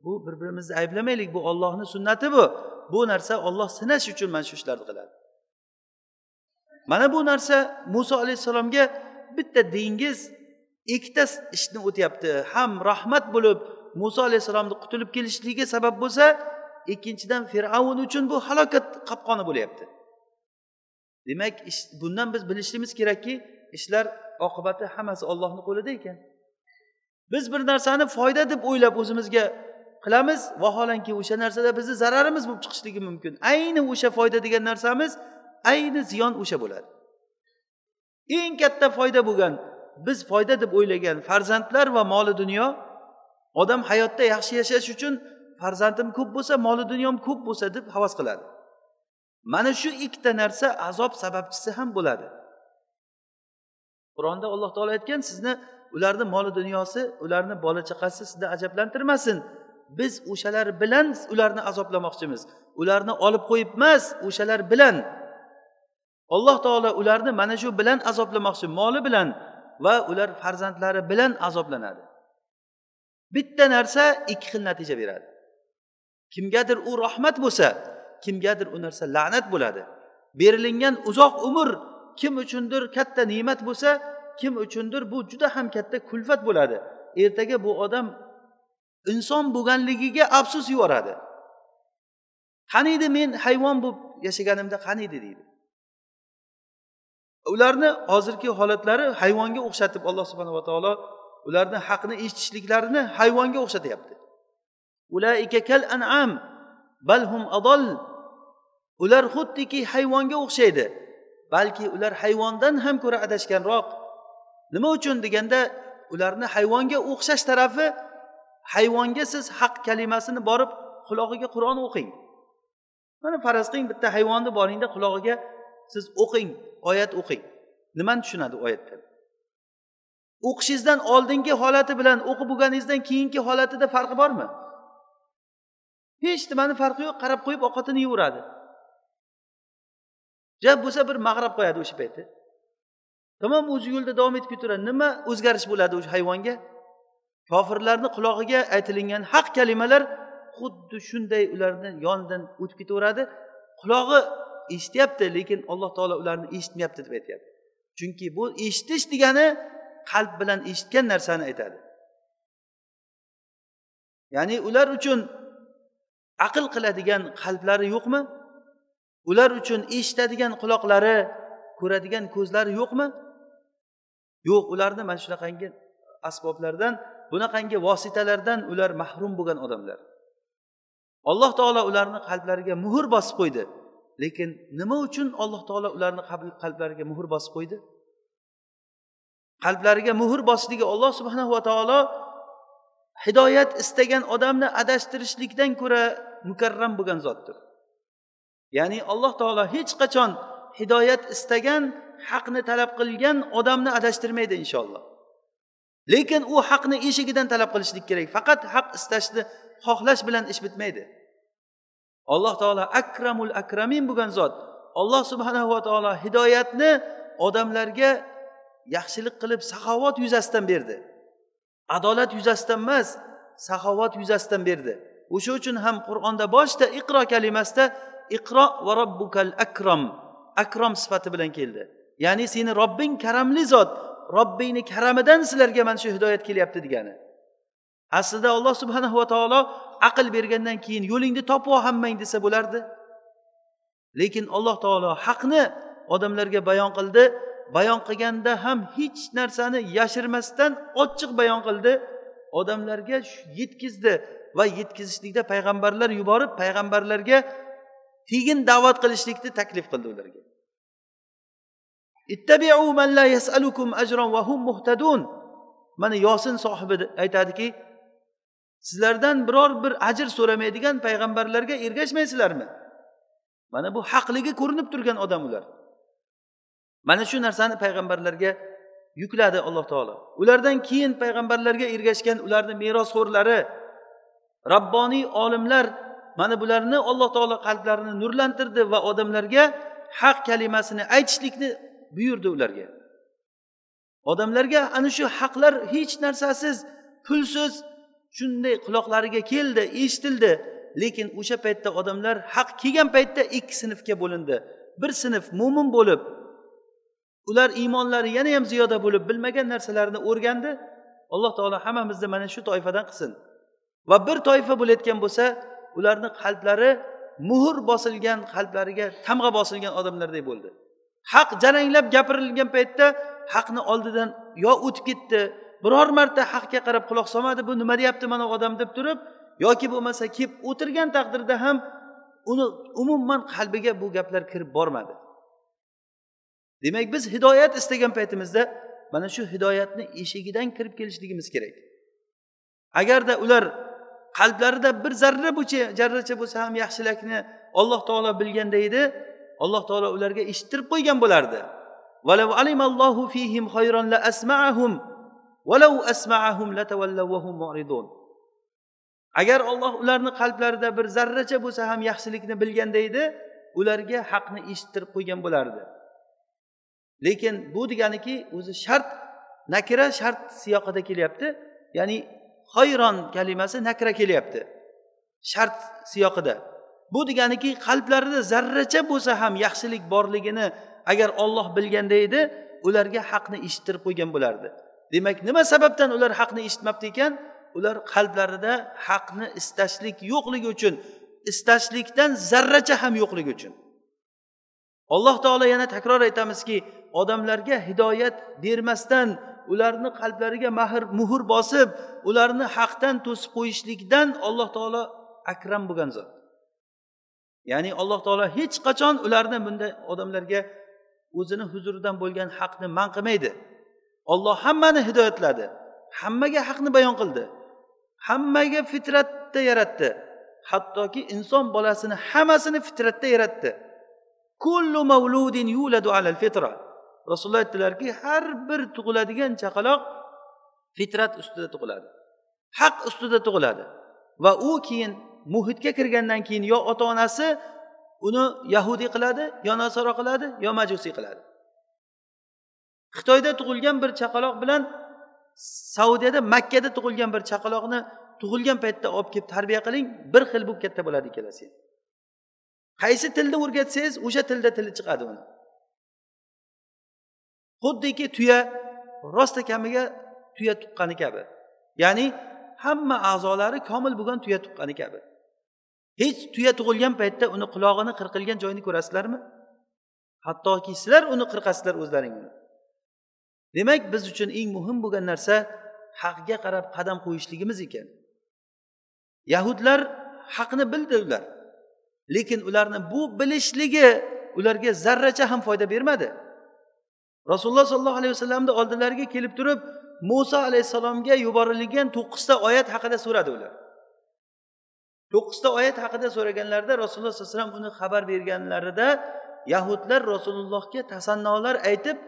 Bu bir birimizni ayblamaylik. Bu ollohni sunnati bu. Bu narsa olloh sinash uchun mana shu ishlarni qiladi. Mana bu narsa muso alayhissalomga bitta dengiz ikkita ishni o'tyapti. Ham rahmat bo'lib muso alayhissalomni qutulib kelishligiga sabab bo'lsa ikkinchidan fir'avn uchun bu halokat qopqoni bo'lyapti. Demak bundan biz bilishimiz kerakki ishlar oqibati hammasi ollohni qo'lida ekan. Biz bir narsani foyda deb o'ylab o'zimizga qilamiz vaholanki o'sha narsada bizni zararimiz bo'lib chiqishligi mumkin. Ayni o'sha foyda degan narsamiz ayni ziyon o'sha bo'ladi. Eng katta foyda bo'lgan biz foyda deb o'ylagan farzandlar va moli dunyo odam hayotda yaxshi yashash uchun farzandim ko'p bo'lsa moli dunyom ko'p bo'lsa deb havas qiladi. Mana shu ikkita narsa azob sababchisi ham bo'ladi. Qur'onda alloh taolo aytgan sizni ularni moli dunyosi ularni bola chaqasi sizni ajablantirmasin. Biz o'shalar bilan ularni azoblamoqchimiz. Ularni olib qo'yib emas o'shalar bilan. Alloh taolo ularni mana shu bilan azoblamoqchi moli bilan va ular farzandlari bilan azoblanadi. Bitta narsa ikki xil natija beradi. Kimgadir u rahmat bo'lsa kimgadir u narsa la'nat bo'ladi. Berilingan uzoq umr kim uchundir katta ne'mat bo'lsa kim uchundir bu juda ham katta kulfat bo'ladi. Ertaga bu odam inson bo'lganligiga afsus yuboradi. Qaniydi men hayvon bo'lib yashaganimda qaniydi deydi. Ularni hozirgi holatlari hayvonga o'xshatib alloh subhanava taolo ularni haqni eshitishliklarini hayvonga o'xshatyapti. Kal an'am balhum adol ular xuddiki hayvonga o'xshaydi balki ular hayvondan ham ko'ra adashganroq. Nima uchun deganda ularni hayvonga o'xshash tarafi hayvonga siz haq kalimasini borib qulog'iga qur'on o'qing. Mana faraz qiling bitta hayvonni boringda qulog'iga siz o'qing oyat o'qing. Nimani tushunadi oyatdan o'qishingizdan oldingi holati bilan o'qib bo'lganingizdan keyingi holatida farqi bormi? Hech nimani farqi yo'q qarab qo'yib ovqatini yeyveradi jab bo'lsa bir mag'rab qo'yadi o'sha payti tamom o'zi yo'lida davom etib ketaveradi nima o'zgarish bo'ladi o'sha hayvonga? Kofirlarni qulog'iga aytilingan haq kalimalar xuddi shunday ularni yonidan o'tib ketaveradi. Qulog'i eshityapti lekin alloh taolo ularni eshitmayapti deb aytyapti. Chunki bu eshitish degani qalb bilan eshitgan narsani aytadi. Ya'ni ular uchun aql qiladigan qalblari yo'qmi? Ular uchun eshitadigan quloqlari ko'radigan ko'zlari yo'qmi? Yo'q ularni mana shunaqangi asboblardan bunaqangi vositalardan ular mahrum bo'lgan odamlar. Alloh taolo ularni qalblariga muhr bosib qo'ydi. Lekin nima uchun alloh taolo ularni qalblariga muhr bosib qo'ydi? Qalblariga muhr bosishligi alloh subhanahu va taolo hidoyat istagan odamni adashtirishlikdan ko'ra mukarram bo'lgan zotdir. Ya'ni alloh taolo hech qachon hidoyat istagan haqni talab qilgan odamni adashtirmaydi inshaalloh. Lekin u haqni eshigidan talab qilishlik kerak. Faqat haq istashni xohlash bilan ish bitmaydi. Alloh taolo akramul akramin bo'lgan zot. Alloh subhanahu va taolo hidoyatni odamlarga yaxshilik qilib saxovat yuzasidan berdi. Adolat yuzasidan emas saxovat yuzasidan berdi. O'sha uchun ham qur'onda boshida iqro kalimasida iqro va robbukal akrom akrom sifati bilan keldi. Ya'ni seni robbing karamli zot robbingni karamidan sizlarga mana shu hidoyat kelyapti degani. Aslida alloh subhanahu va taolo aql bergandan keyin yo'lingni topib hammang desa bo'lardi. Lekin alloh taolo haqni odamlarga bayon qildi bayon qilganda ham hech narsani yashirmasdan ochiq bayon qildi. Odamlarga yetkazdi va yetkazishlikda payg'ambarlar yuborib payg'ambarlarga tegin da'vat qilishlikni taklif qildi ularga. Ittabiu man la yasalukum ajran va hum muhtadun. Mana yosin sohibi aytadiki sizlardan biror bir ajr so'ramaydigan payg'ambarlarga ergashmaysizlarmi? Mana bu haqligi ko'rinib turgan odam ular. Mana shu narsani payg'ambarlarga yukladi alloh taolo. Ulardan keyin payg'ambarlarga ergashgan ularni merosxo'rlari rabboniy olimlar mana bularni alloh taolo qalblarini nurlantirdi va odamlarga haq kalimasini aytishlikni buyurdi ularga. Odamlarga ana shu haqlar hech narsasiz pulsiz shunday quloqlariga keldi eshitildi. Lekin o'sha paytda odamlar haq kelgan paytda ikki sinfga bo'lindi. Bir sinf mo'min bo'lib ular iymonlari yana ham ziyoda bo'lib bilmagan narsalarini o'rgandi. Alloh taolo hammamizni mana shu toifadan qilsin. Va bir toifa bo'layotgan bo'lsa ularni qalblari muhr bosilgan qalblariga tamg'a bosilgan odamlardek bo'ldi. Haq jaranglab gapirilgan paytda haqni oldidan yo o'tib ketdi biror marta haqga qarab quloq solmadi bu nima deyapti mana odam? deb turib yoki bo'lmasa kelib o'tirgan taqdirda ham uni umuman qalbiga bu gaplar kirib bormadi. Demak biz hidoyat istagan paytimizda mana shu hidoyatni eshigidan kirib kelishligimiz kerak. Agarda ular qalblarida bir zarra zarracha bo'lsa ham yaxshilikni alloh taolo bilganda edi alloh taolo ularga eshittirib qo'ygan bo'lardi. Agar olloh ularni qalblarida bir zarracha bo'lsa ham yaxshilikni bilganda edi ularga haqni eshittirib qo'ygan bo'lardi. Lekin bu deganiki o'zi shart nakira shart siyoqida kelyapti. Ya'ni hayron kalimasi nakra kelyapti. Shart siyoqida. Bu deganiki qalblarida zarracha bo'lsa ham yaxshilik borligini agar olloh bilganda edi ularga haqni eshittirib qo'ygan bo'lardi. Demak nima sababdan ular haqni eshitmabdi ekan? Ular qalblarida haqni istashlik yo'qligi uchun istashlikdan zarracha ham yo'qligi uchun. Alloh taolo yana takror aytamizki odamlarga hidoyat bermasdan ularni qalblariga mahr muhr bosib ularni haqdan to'sib qo'yishlikdan alloh taolo akram bo'lgan zot. Ya'ni alloh taolo hech qachon ularni bunday odamlarga o'zini huzuridan bo'lgan haqni man qilmaydi. Olloh hammani hidoyatladi hammaga haqni bayon qildi hammaga fitratda yaratdi. Hattoki inson bolasini hammasini fitratda yaratdi. Kullu mavludin yuladu alal fitra. Rasululloh aytdilarki har bir tug'iladigan chaqaloq fitrat ustida tug'iladi. Haq ustida tug'iladi. Va u keyin muhitga kirgandan keyin yo ota onasi uni yahudiy qiladi yo nasoro qiladi yo majusiy qiladi. Xitoyda tug'ilgan bir chaqaloq bilan saudiyada makkada tug'ilgan bir chaqaloqni tug'ilgan paytda olib kelib tarbiya qiling bir xil bo'lib katta bo'ladi ikkalasi. Qaysi tilni o'rgatsangiz o'sha tilda tili chiqadi uni. Xuddiki tuya rosta kamiga tuya tuqqani kabi. Ya'ni hamma a'zolari komil bo'lgan tuya tuqqani kabi. Hech tuya tug'ilgan paytda uni qulog'ini qirqilgan joyini ko'rasizlarmi? Hattoki sizlar uni qirqasizlar o'zlaringni. Demak biz uchun eng muhim bo'lgan narsa haqga qarab qadam qo'yishligimiz ekan. Yahudlar haqni bildi ular lekin ularni bu bilishligi ularga zarracha ham foyda bermadi. Rasululloh sollallohu alayhi vasallamni oldilariga kelib turib muso alayhissalomga yuborilgan to'qqizta oyat haqida so'radi ular. To'qqizta oyat haqida so'raganlarida rasululloh sallallohu alayhi vasallam uni xabar berganlarida yahudlar rasulullohga tasannolar aytib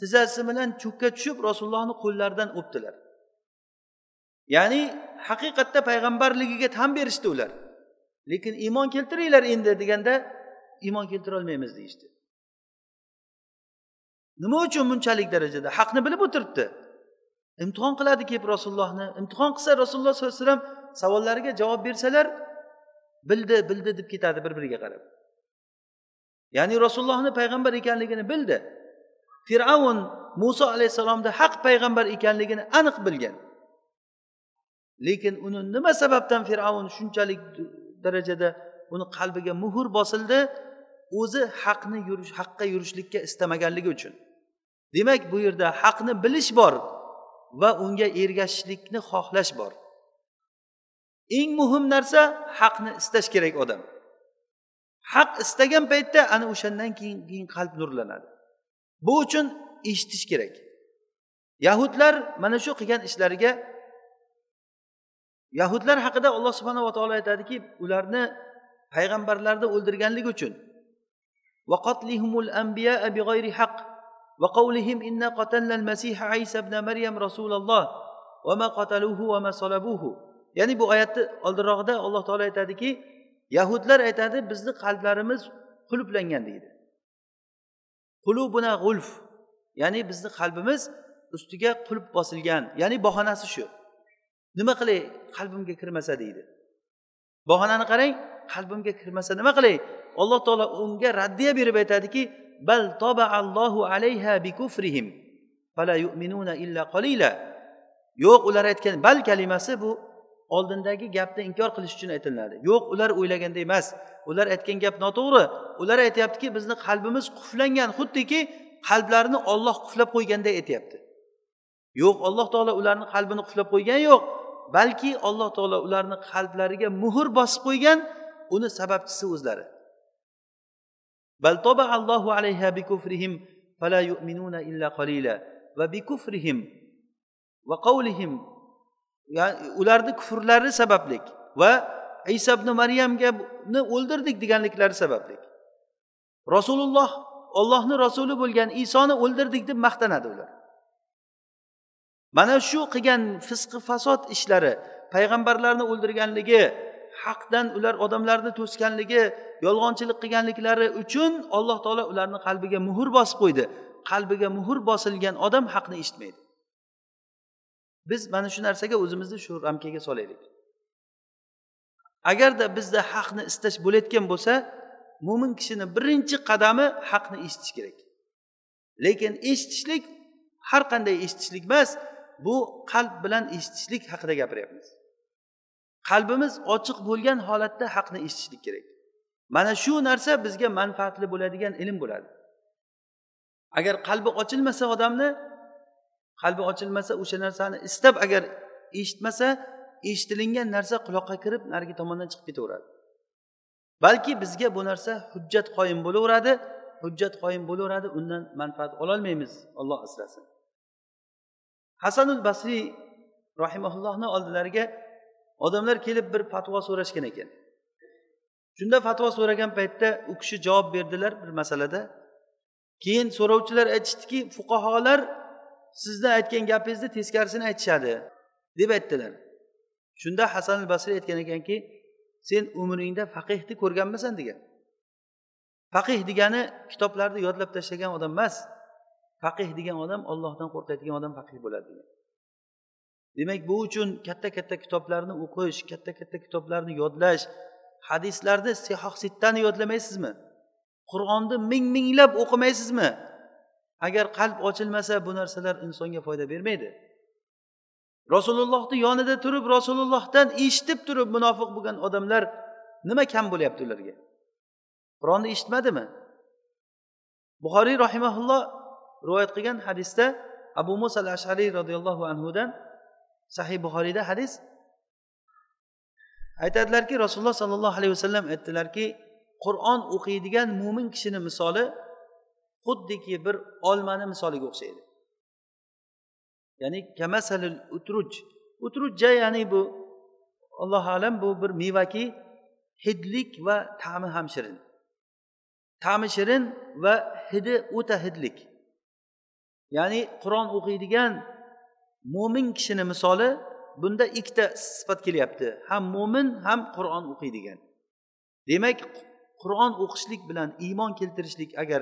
tizzasi bilan cho'kka tushib rasulullohni qo'llaridan o'pdilar. Ya'ni haqiqatda payg'ambarligiga tan berishdi ular. Lekin iymon keltiringlar endi deganda iymon keltirolmaymiz deyishdi. Nima uchun bunchalik darajada? Haqni bilib o'tiribdi. Imtihon qiladi kelib rasulullohni. Imtihon qilsa rasululloh sollallohu alayhi vasallam savollariga javob bersalar bildi bildi deb ketadi bir biriga qarab. Ya'ni rasulullohni payg'ambar ekanligini bildi. Fir'avn muso alayhissalomni haq payg'ambar ekanligini aniq bilgan. Lekin uni nima sababdan fir'avn shunchalik darajada uni qalbiga muhr bosildi? O'zi haqni yurish haqqa yurishlikka istamaganligi uchun. Demak bu yerda haqni bilish bor va unga ergashishlikni xohlash bor. Eng muhim narsa haqni istash kerak odam. Haq istagan paytda ana o'shandan keyin keyin qalb nurlanadi. Bu uchun eshitish kerak. Yahudlar mana shu qilgan ishlariga yahudlar haqida alloh subhanava taolo aytadiki ularni payg'ambarlarni o'ldirganligi uchun. وقولهم إنا قتلنا المسيح عيسى ابن مريم رسول الله وما قتلوه وما صلبوه ya'ni bu oyatni oldinrog'ida alloh taolo aytadiki yahudlar aytadi bizni qalblarimiz qulflangan deydi qulubuna g'ulf ya'ni bizni qalbimiz ustiga qulf bosilgan ya'ni bahonasi shu nima qilay qalbimga kirmasa deydi bahonani qarang qalbimga kirmasa nima qilay alloh taolo unga raddiya berib aytadiki bal allohu alayha bi kufrihim fala yu'minuna illa qalila. Yo'q ular aytgan bal kalimasi bu oldindagi gapni inkor qilish uchun aytiladi yo'q ular o'ylaganda emas ular aytgan gap noto'g'ri. Ular aytyaptiki bizni qalbimiz quflangan xuddiki qalblarini olloh quflab qo'yganday aytyapti. Yo'q alloh taolo ularni qalbini quflab qo'ygani yo'q balki alloh taolo ularni qalblariga muhr bosib qo'ygan uni sababchisi o'zlari. بل طبع bi kufrihim fala yu'minuna illa qalila. Va bi kufrihim va ularni kufrlari sabablik va iso ibn maryamgani o'ldirdik deganliklari sababli rasululloh ollohni rasuli bo'lgan isoni o'ldirdik deb maqtanadi ular. Mana shu qilgan fisqi fasod ishlari payg'ambarlarni o'ldirganligi haqdan ular odamlarni to'sganligi yolg'onchilik qilganliklari uchun alloh taolo ularni qalbiga muhr bosib qo'ydi. Qalbiga muhr bosilgan odam haqni eshitmaydi. Biz mana shu narsaga o'zimizni shu ramkaga solaylik. Agarda bizda haqni istash bo'layotgan bo'lsa mo'min kishini birinchi qadami haqni eshitish kerak. Lekin eshitishlik har qanday eshitishlik emas bu qalb bilan eshitishlik haqida gapiryapmiz. Qalbimiz ochiq bo'lgan holatda haqni eshitishlik kerak. Mana shu narsa bizga manfaatli bo'ladigan ilm bo'ladi. Agar qalbi ochilmasa odamni qalbi ochilmasa o'sha narsani istab agar eshitmasa eshitilingan narsa quloqqa kirib narigi tomondan chiqib ketaveradi. Balki bizga bu narsa hujjat qoyim bo'laveradi hujjat qoyim bo'laveradi undan manfaat ololmaymiz olloh asrasin. Hasanul basriy rahimaullohni oldilariga odamlar kelib bir fatvo so'rashgan ekan. Shunda fatvo so'ragan paytda u kishi javob berdilar bir masalada. Keyin so'rovchilar aytishdiki fuqaholar sizni aytgan gapingizni teskarisini aytishadi deb aytdilar. Shunda hasan al basriy aytgan ekanki sen umringda faqihni ko'rganmisan degan. Faqih degani kitoblarni yodlab tashlagan odam emas faqih degan odam ollohdan qo'rqadigan odam faqih bo'ladi degan. Demak bu uchun katta katta kitoblarni o'qish katta katta kitoblarni yodlash hadislarni sihoh sittani yodlamaysizmi? Qur'onni ming minglab o'qimaysizmi? Agar qalb ochilmasa bu narsalar insonga foyda bermaydi. Rasulullohni yonida turib rasulullohdan eshitib turib munofiq bo'lgan odamlar nima kam bo'lyapti ularga? Qur'onni eshitmadimi? Buxoriy rahimaulloh rivoyat qilgan hadisda abu musa al ashariy roziyallohu anhudan sahih buxoriyda hadis aytadilarki rasululloh sollallohu alayhi vasallam aytdilarki qur'on o'qiydigan mo'min kishini misoli xuddiki bir olmani misoliga o'xshaydi. Ya'ni kamasalil utruj. Utrujja ya'ni bu allohu alam bu bir mevaki hidlik va ta'mi ham shirin. Ta'mi shirin va hidi o'ta hidlik. Ya'ni qur'on o'qiydigan mo'min kishini misoli bunda ikkita sifat kelyapti. Ham mo'min ham qur'on o'qiydigan. Demak qur'on o'qishlik bilan iymon keltirishlik agar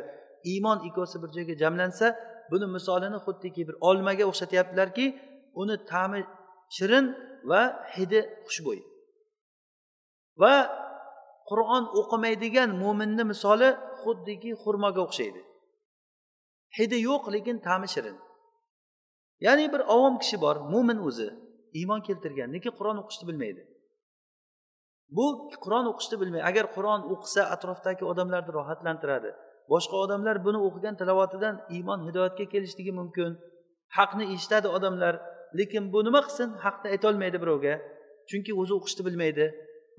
iymon ikkosi bir joyga jamlansa buni misolini xuddiki bir olmaga o'xshatyaptilarki uni ta'mi shirin va hidi xushbo'y. Va qur'on o'qimaydigan mo'minni misoli xuddiki xurmoga o'xshaydi. Hidi yo'q lekin ta'mi shirin. Ya'ni bir ovom kishi bor mo'min o'zi iymon keltirgan lekin qur'on o'qishni bilmaydi. Bu qur'on o'qishni bilmaydi. Agar qur'on o'qisa atrofdagi odamlarni rohatlantiradi. Boshqa odamlar buni o'qigan tilovatidan iymon hidoyatga kelishligi mumkin. Haqni eshitadi odamlar lekin bu nima qilsin? Haqni aytolmaydi birovga chunki o'zi o'qishni bilmaydi.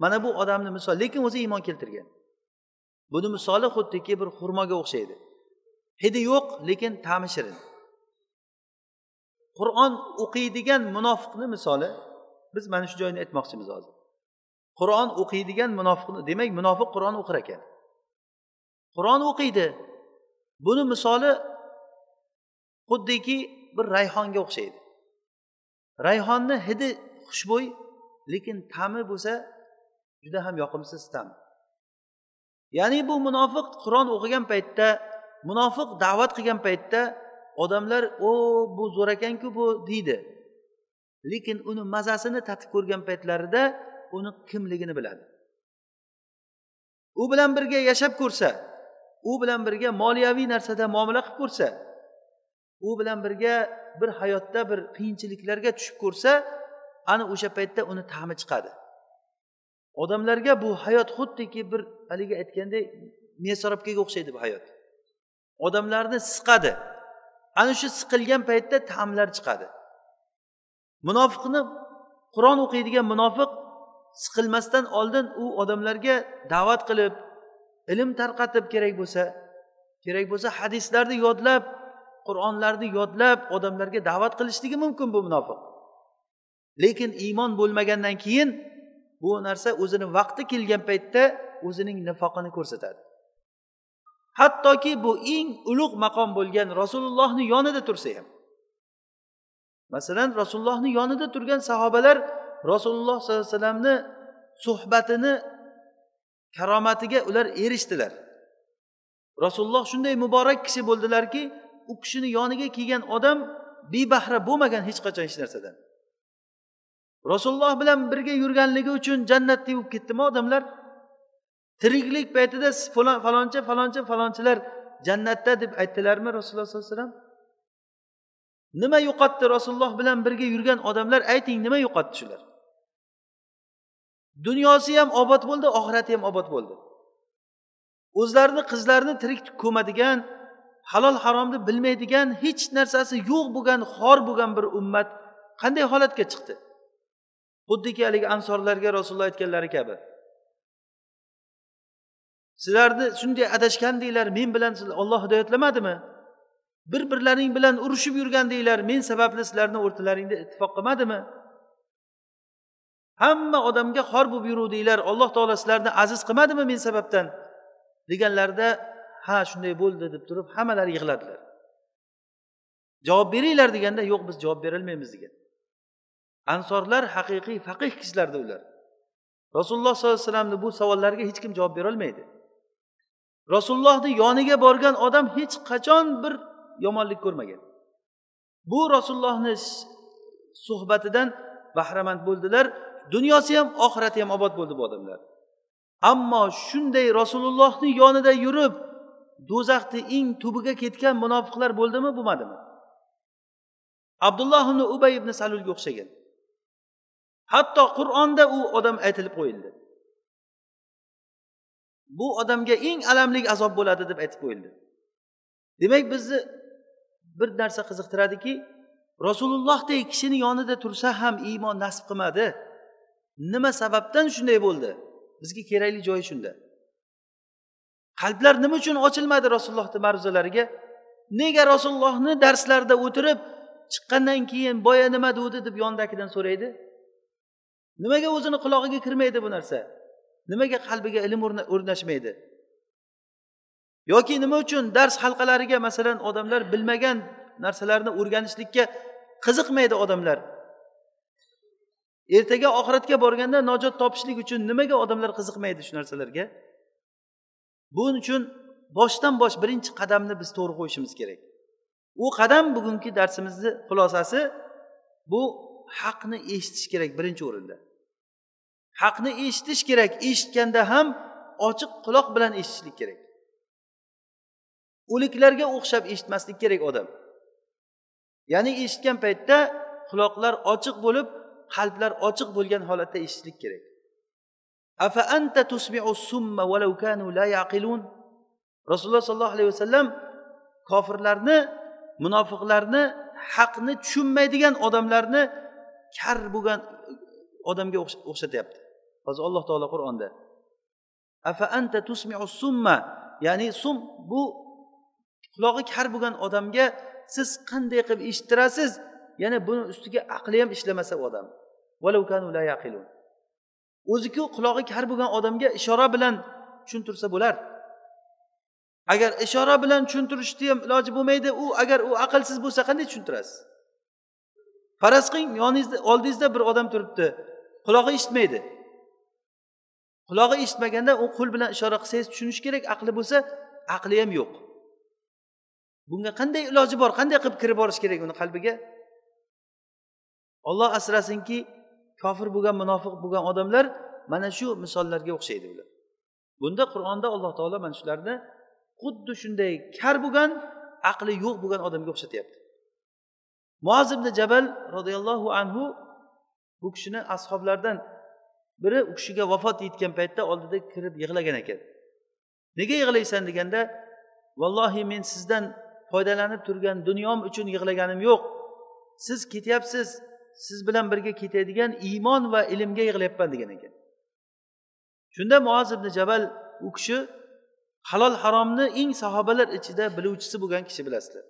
Mana bu odamni misol lekin o'zi iymon keltirgan. Buni misoli xuddiki bir xurmoga o'xshaydi. Hidi yo'q lekin ta'mi shirin. Qur'on o'qiydigan munofiqni misoli biz mana shu joyni aytmoqchimiz hozir. Qur'on o'qiydigan munofiqni demak munofiq qur'on o'qir ekan. Qur'on o'qiydi. Buni misoli xuddiki bir rayhonga o'xshaydi. Rayhonni hidi xushbo'y lekin ta'mi bo'lsa juda ham yoqimsiz ta'm. Ya'ni bu munofiq qur'on o'qigan paytda munofiq da'vat qilgan paytda odamlar o bu zo'r ekanku bu deydi. Lekin uni mazasini tatib ko'rgan paytlarida uni kimligini biladi. U bilan birga yashab ko'rsa u bilan birga moliyaviy narsada muomala qilib ko'rsa u bilan birga bir hayotda bir qiyinchiliklarga tushib ko'rsa ana o'sha paytda uni ta'mi chiqadi. Odamlarga bu hayot xuddiki bir haligi aytgandek mesorobkaga o'xshaydi bu hayot. Odamlarni siqadi. Ana shu siqilgan paytda ta'mlar chiqadi. Munofiqni qur'on o'qiydigan munofiq siqilmasdan oldin u odamlarga da'vat qilib ilm tarqatib kerak bo'lsa kerak bo'lsa hadislarni yodlab qur'onlarni yodlab odamlarga da'vat qilishligi mumkin bu munofiq. Lekin iymon bo'lmagandan keyin bu narsa o'zini vaqti kelgan paytda o'zining nifoqini ko'rsatadi. Hattoki bu eng ulug' maqom bo'lgan rasulullohni yonida tursa ham. Masalan rasulullohni yonida turgan sahobalar rasululloh sollallohu alayhi vasallamni suhbatini karomatiga ular erishdilar. Rasululloh shunday muborak kishi bo'ldilarki u kishini yoniga kelgan odam bebahra bo'lmagan hech qachon hech narsadan. Rasululloh bilan birga yurganligi uchun jannatdek bo'lib ketdimi odamlar? Tiriklik paytida faloncha faloncha falonchilar jannatda deb aytdilarmi rasululloh sollallohu alayhi vasallam? Nima yo'qotdi rasululloh bilan birga yurgan odamlar? Ayting nima yo'qotdi shular? Dunyosi ham obod bo'ldi oxirati ham obod bo'ldi. O'zlarini qizlarini tirik ko'madigan halol haromni bilmaydigan hech narsasi yo'q bo'lgan xor bo'lgan bir ummat qanday holatga chiqdi? Xuddiki haligi ansorlarga rasululloh aytganlari kabi. Sizlarni shunday adashgandinglar men bilan olloh hidoyatlamadimi? Bir birlaring bilan urushib yurgandinglar men sababli sizlarni o'rtalaringda ittifoq qilmadimi? Hamma odamga xor bo'lib yuruvdinglar alloh taolo sizlarni aziz qilmadimi men sababdan? Deganlarida ha shunday bo'ldi deb turib hammalari yig'ladilar. Javob beringlar deganda yo'q biz javob berolmaymiz degan. Ansorlar haqiqiy faqih kishilarda ular. Rasululloh sollallohu alayhi vasallamni bu savollariga hech kim javob berolmaydi. Rasulullohni yoniga borgan odam hech qachon bir yomonlik ko'rmagan. Bu rasulullohni suhbatidan bahramand bo'ldilar. Dunyosi ham oxirati ham obod bo'ldi bu odamlar. Ammo shunday rasulullohni yonida yurib do'zaxni eng tubiga ketgan munofiqlar bo'ldimi bo'lmadimi? Abdulloh ibn ubay ibn salulga o'xshagan. Hatto qur'onda u odam aytilib qo'yildi. Bu odamga eng alamli azob bo'ladi deb aytib qo'yildi. Demak bizni bir narsa qiziqtiradiki rasulullohdek kishini yonida tursa ham iymon nasib qilmadi. Nima sababdan shunday bo'ldi? Bizga kerakli joyi shunda. Qalblar nima uchun ochilmadi rasulullohni ma'ruzalariga? Nega rasulullohni darslarida o'tirib chiqqandan keyin boya nima degdi deb yonidagidan so'raydi? Nimaga o'zini qulog'iga kirmaydi bu narsa? Nimaga qalbiga ilm o'rnashmaydi? Yoki nima uchun dars halqalariga masalan odamlar bilmagan narsalarni o'rganishlikka qiziqmaydi odamlar? Ertaga oxiratga borganda najot topishlik uchun nimaga odamlar qiziqmaydi shu narsalarga? Buning uchun boshdan bosh birinchi qadamni biz to'g'ri qo'yishimiz kerak. U qadam bugungi darsimizni xulosasi bu haqni eshitish kerak birinchi o'rinda. Haqni eshitish kerak eshitganda ham ochiq quloq bilan eshitishlik kerak. O'liklarga o'xshab eshitmaslik kerak odam. Ya'ni eshitgan paytda quloqlar ochiq bo'lib qalblar ochiq bo'lgan holatda eshitishlik kerak. Afa anta tusmi'u summa walau kanu la yaqilun. Rasululloh sollallohu alayhi vasallam kofirlarni munofiqlarni haqni tushunmaydigan odamlarni kar bo'lgan odamga o'xshatyapti. Hozir alloh taolo qur'onda afa anta tusmi'u summa? Ya'ni sum bu qulog'i kar bo'lgan odamga siz qanday qilib eshittirasiz? Yana buni ustiga aqli ham ishlamasa u odam. O'ziku qulog'i kar bo'lgan odamga ishora bilan tushuntirsa bo'lar. Agar ishora bilan tushuntirishni ham iloji bo'lmaydi u agar u aqlsiz bo'lsa qanday tushuntirasiz? Faraz qiling yoningizda oldingizda bir odam turibdi qulog'i eshitmaydi. Qulog'i eshitmaganda u qo'l bilan ishora qilsangiz tushunishi kerak aqli bo'lsa aqli ham yo'q. Bunga qanday iloji bor qanday qilib kirib borish kerak uni qalbiga? Olloh asrasinki kofir bo'lgan munofiq bo'lgan odamlar mana shu misollarga o'xshaydi ular. Bunda qur'onda alloh taolo mana shularni xuddi shunday kar bo'lgan aqli yo'q bo'lgan odamga o'xshatyapti. Muoz ibn jabal roziyallohu anhu bu kishini ashoblardan biri u kishiga vafot yetgan paytda oldida kirib yig'lagan ekan. Nega yig'laysan deganda vallohi men sizdan foydalanib turgan dunyom uchun yig'laganim yo'q. Siz ketyapsiz siz bilan birga ketadigan iymon va ilmga yig'layapman degan ekan. Shunda muoz ibn jabal u kishi halol haromni eng sahobalar ichida biluvchisi bo'lgan kishi bilasizlar.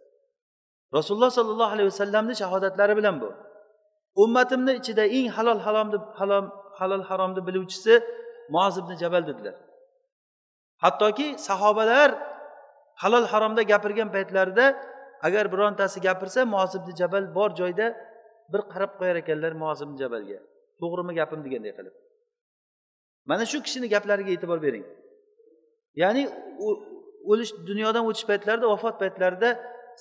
Rasululloh sollallohu alayhi vasallamni shahodatlari bilan bu. Ummatimni ichida eng halol haromni halom halol haromni biluvchisi muoz ibn jabal dedilar. Hattoki sahobalar halol haromda gapirgan paytlarida agar birontasi gapirsa muoz ibn jabal bor joyda bir qarab qo'yar ekanlar muoz ibn jabalga. To'g'rimi gapim deganday qilib. Mana shu kishini gaplariga e'tibor bering. Ya'ni o'lish dunyodan o'tish paytlarida vafot paytlarida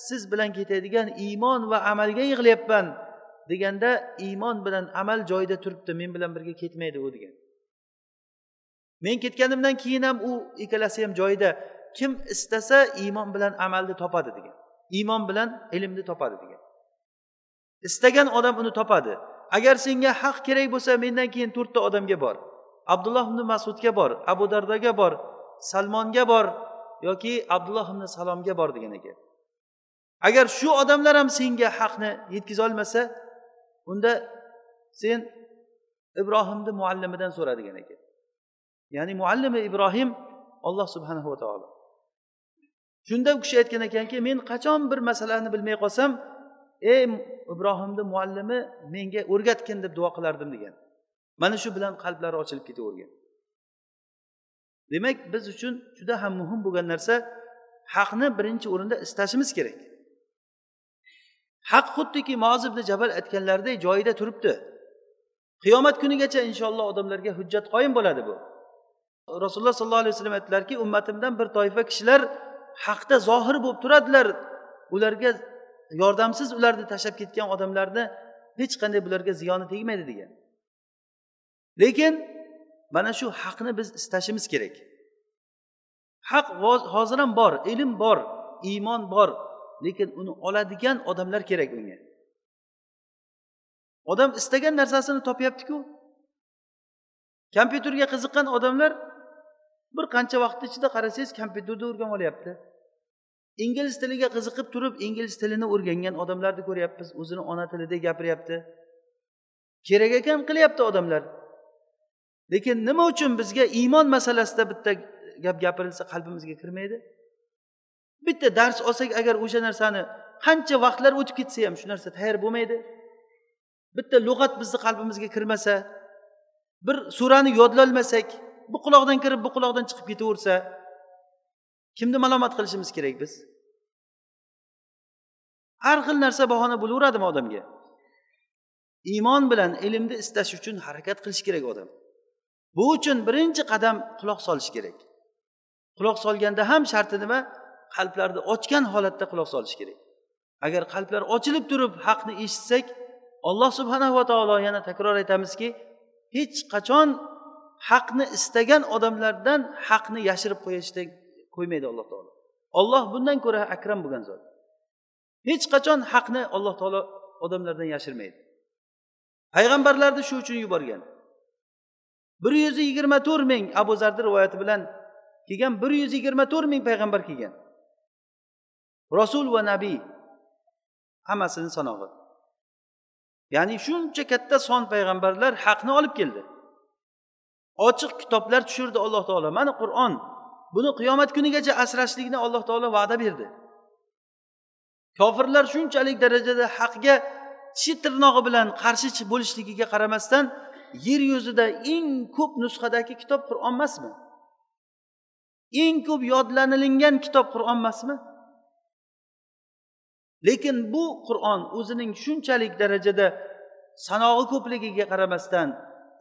siz bilan ketadigan iymon va amalga yig'layapman deganda iymon bilan amal joyida turibdi men bilan birga ketmaydi u degan. Men ketganimdan keyin ham u ikkalasi ham joyida kim istasa iymon bilan amalni topadi degan. Iymon bilan ilmni topadi degan. Istagan odam uni topadi. Agar senga haq kerak bo'lsa mendan keyin to'rtta odamga bor. Abdulloh ibn masudga bor abu dardoga bor salmonga bor yoki abdulloh ibn salomga bor degan ekan. Agar shu odamlar ham senga haqni yetkazolmasa unda sen ibrohimni muallimidan so'ra degan ekan. Ya'ni muallimi ibrohim olloh subhanahu va taolo. Shunda u kishi aytgan ekanki men qachon bir masalani bilmay qolsam ey ibrohimni muallimi menga o'rgatgin deb duo qilardim degan. Mana shu bilan qalblari ochilib ketavergan. Demak biz uchun juda ham muhim bo'lgan narsa haqni birinchi o'rinda istashimiz kerak. Haq xuddiki moz ibn jabal aytganlaridek joyida turibdi. Qiyomat kunigacha inshaalloh odamlarga hujjat qoyim bo'ladi bu. Rasululloh sollallohu alayhi vasallam aytdilarki ummatimdan bir toifa kishilar haqda zohir bo'lib turadilar. Ularga yordamsiz ularni tashlab ketgan odamlarni hech qanday bularga ziyoni tegmaydi degan. Lekin mana shu haqni biz istashimiz kerak. Haq hozir ham bor ilm bor iymon bor. Lekin uni oladigan odamlar kerak unga odam istagan narsasini topyaptiku. Kompyuterga qiziqqan odamlar bir qancha vaqt ichida qarasangiz kompyuterni o'rganib olyapti. Ingliz tiliga qiziqib turib ingliz tilini o'rgangan odamlarni ko'ryapmiz. O'zini ona tilida gapiryapti. Kerak ekan qilyapti odamlar. Lekin nima uchun bizga iymon masalasida bitta gap gapirilsa qalbimizga kirmaydi? Bitta dars olsak agar o'sha narsani qancha vaqtlar o'tib ketsa ham shu narsa tayyor bo'lmaydi. Bitta lug'at bizni qalbimizga kirmasa bir surani yodlolmasak bu quloqdan kirib bu quloqdan chiqib ketaversa kimni malomat qilishimiz kerak biz? Har xil narsa bahona bo'laveradimi odamga? Iymon bilan ilmni istash uchun harakat qilish kerak odam. Bu uchun birinchi qadam quloq solish kerak. Quloq solganda ham sharti nima? Qalblarni ochgan holatda quloq solish kerak. Agar qalblar ochilib turib haqni eshitsak alloh subhanahu va taolo yana takror aytamizki hech qachon haqni istagan odamlardan haqni yashirib qo'yishni qo'ymaydi alloh taolo. Olloh bundan ko'ra akram bo'lgan zot. Hech qachon haqni alloh taolo odamlardan yashirmaydi. Payg'ambarlarni shu uchun yuborgan. Bir yuz yigirma to'rt ming abu zarni rivoyati bilan kelgan bir yuz yigirma to'rt ming payg'ambar kelgan. Rasul va nabiy. Hammasini sanog'i ya'ni shuncha katta son payg'ambarlar haqni olib keldi. Ochiq kitoblar tushirdi alloh taolo. Mana qur'on buni qiyomat kunigacha asrashlikni alloh taolo va'da berdi. Kofirlar shunchalik darajada haqga tishi tirnog'i bilan qarshi bo'lishligiga qaramasdan yer yuzida eng ko'p nusxadagi kitob qur'on emasmi? Eng ko'p yodlanilingan kitob qur'on emasmi? Lekin bu qur'on o'zining shunchalik darajada sanog'i ko'pligiga qaramasdan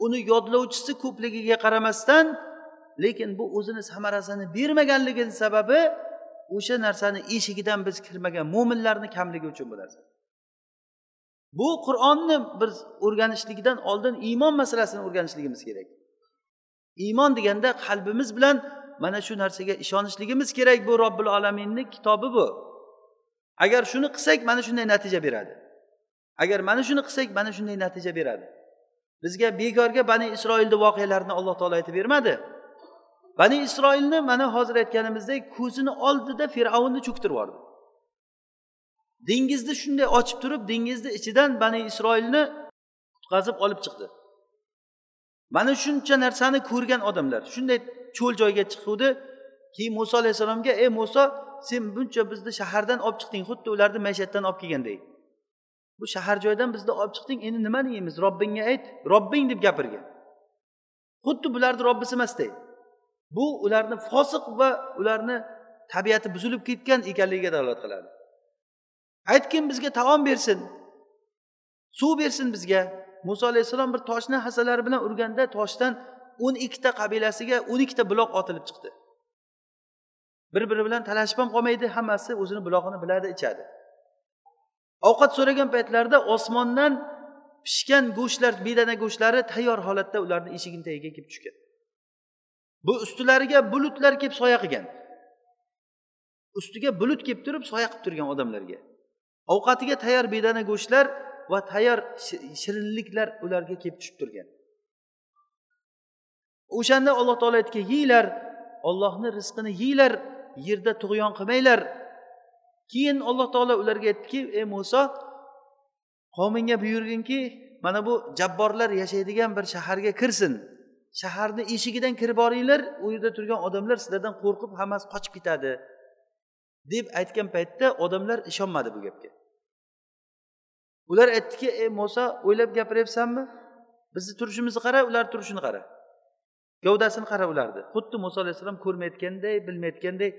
uni yodlovchisi ko'pligiga qaramasdan lekin bu o'zini samarasini bermaganligini sababi o'sha narsani eshigidan biz kirmagan mo'minlarni kamligi uchun bu narsa bu qur'onni biz o'rganishlikdan oldin iymon masalasini o'rganishligimiz kerak. Iymon deganda qalbimiz bilan mana shu narsaga ishonishligimiz kerak bu robbil alaminni kitobi bu. Agar shuni qilsak mana shunday natija beradi. Agar mana shuni qilsak mana shunday natija beradi. Bizga bekorga bani isroilni voqealarini alloh taolo aytib bermadi. Bani isroilni mana hozir aytganimizdek ko'zini oldida fir'avnni cho'ktirib yubordi. Dengizni shunday ochib turib dengizni ichidan bani isroilni qutqazib olib chiqdi. Mana shuncha narsani ko'rgan odamlar shunday cho'l joyga chiquvdi keyin muso alayhissalomga ey muso sen buncha bizni shahardan olib chiqding xuddi ularni maishatdan olib kelgandek bu shahar joydan bizni olib chiqding endi nimani yeymiz robbingga ayt robbing deb gapirgan xuddi bularni robbisi emasday bu ularni fosiq va ularni tabiati buzilib ketgan ekanligiga dalolat qiladi. Aytgin bizga taom bersin suv bersin bizga. Muso alayhissalom bir toshni hassalari bilan urganda toshdan o'n ikkita qabilasiga o'n ikkita buloq otilib chiqdi. Bir biri bilan talashib ham qolmaydi hammasi o'zini bulog'ini biladi ichadi. Ovqat so'ragan paytlarida osmondan pishgan go'shtlar bedana go'shtlari tayyor holatda ularni eshigini tagiga kelib tushgan. Bu ustilariga bulutlar kelib soya qilgan. Ustiga bulut kelib turib soya qilib turgan odamlarga. Ovqatiga tayyor bedana go'shtlar va tayyor shirinliklar ularga kelib tushib turgan. O'shanda alloh taolo aytgan yeyglar ollohni rizqini yeyglar yerda tug'yon qilmanglar. Keyin alloh taolo ularga aytdiki ey muso qavmingga buyurginki mana bu jabborlar yashaydigan bir shaharga kirsin. Shaharni eshigidan kirib boringlar u yerda turgan odamlar sizlardan qo'rqib hammasi qochib ketadi. deb aytgan paytda odamlar ishonmadi bu gapga. Ular aytdiki ey muso o'ylab gapiryapsanmi? Bizni turishimizni qara ular turishini qara. Gavdasini qara ularni xuddi muso alayhissalom ko'rmayotganday bilmayotganday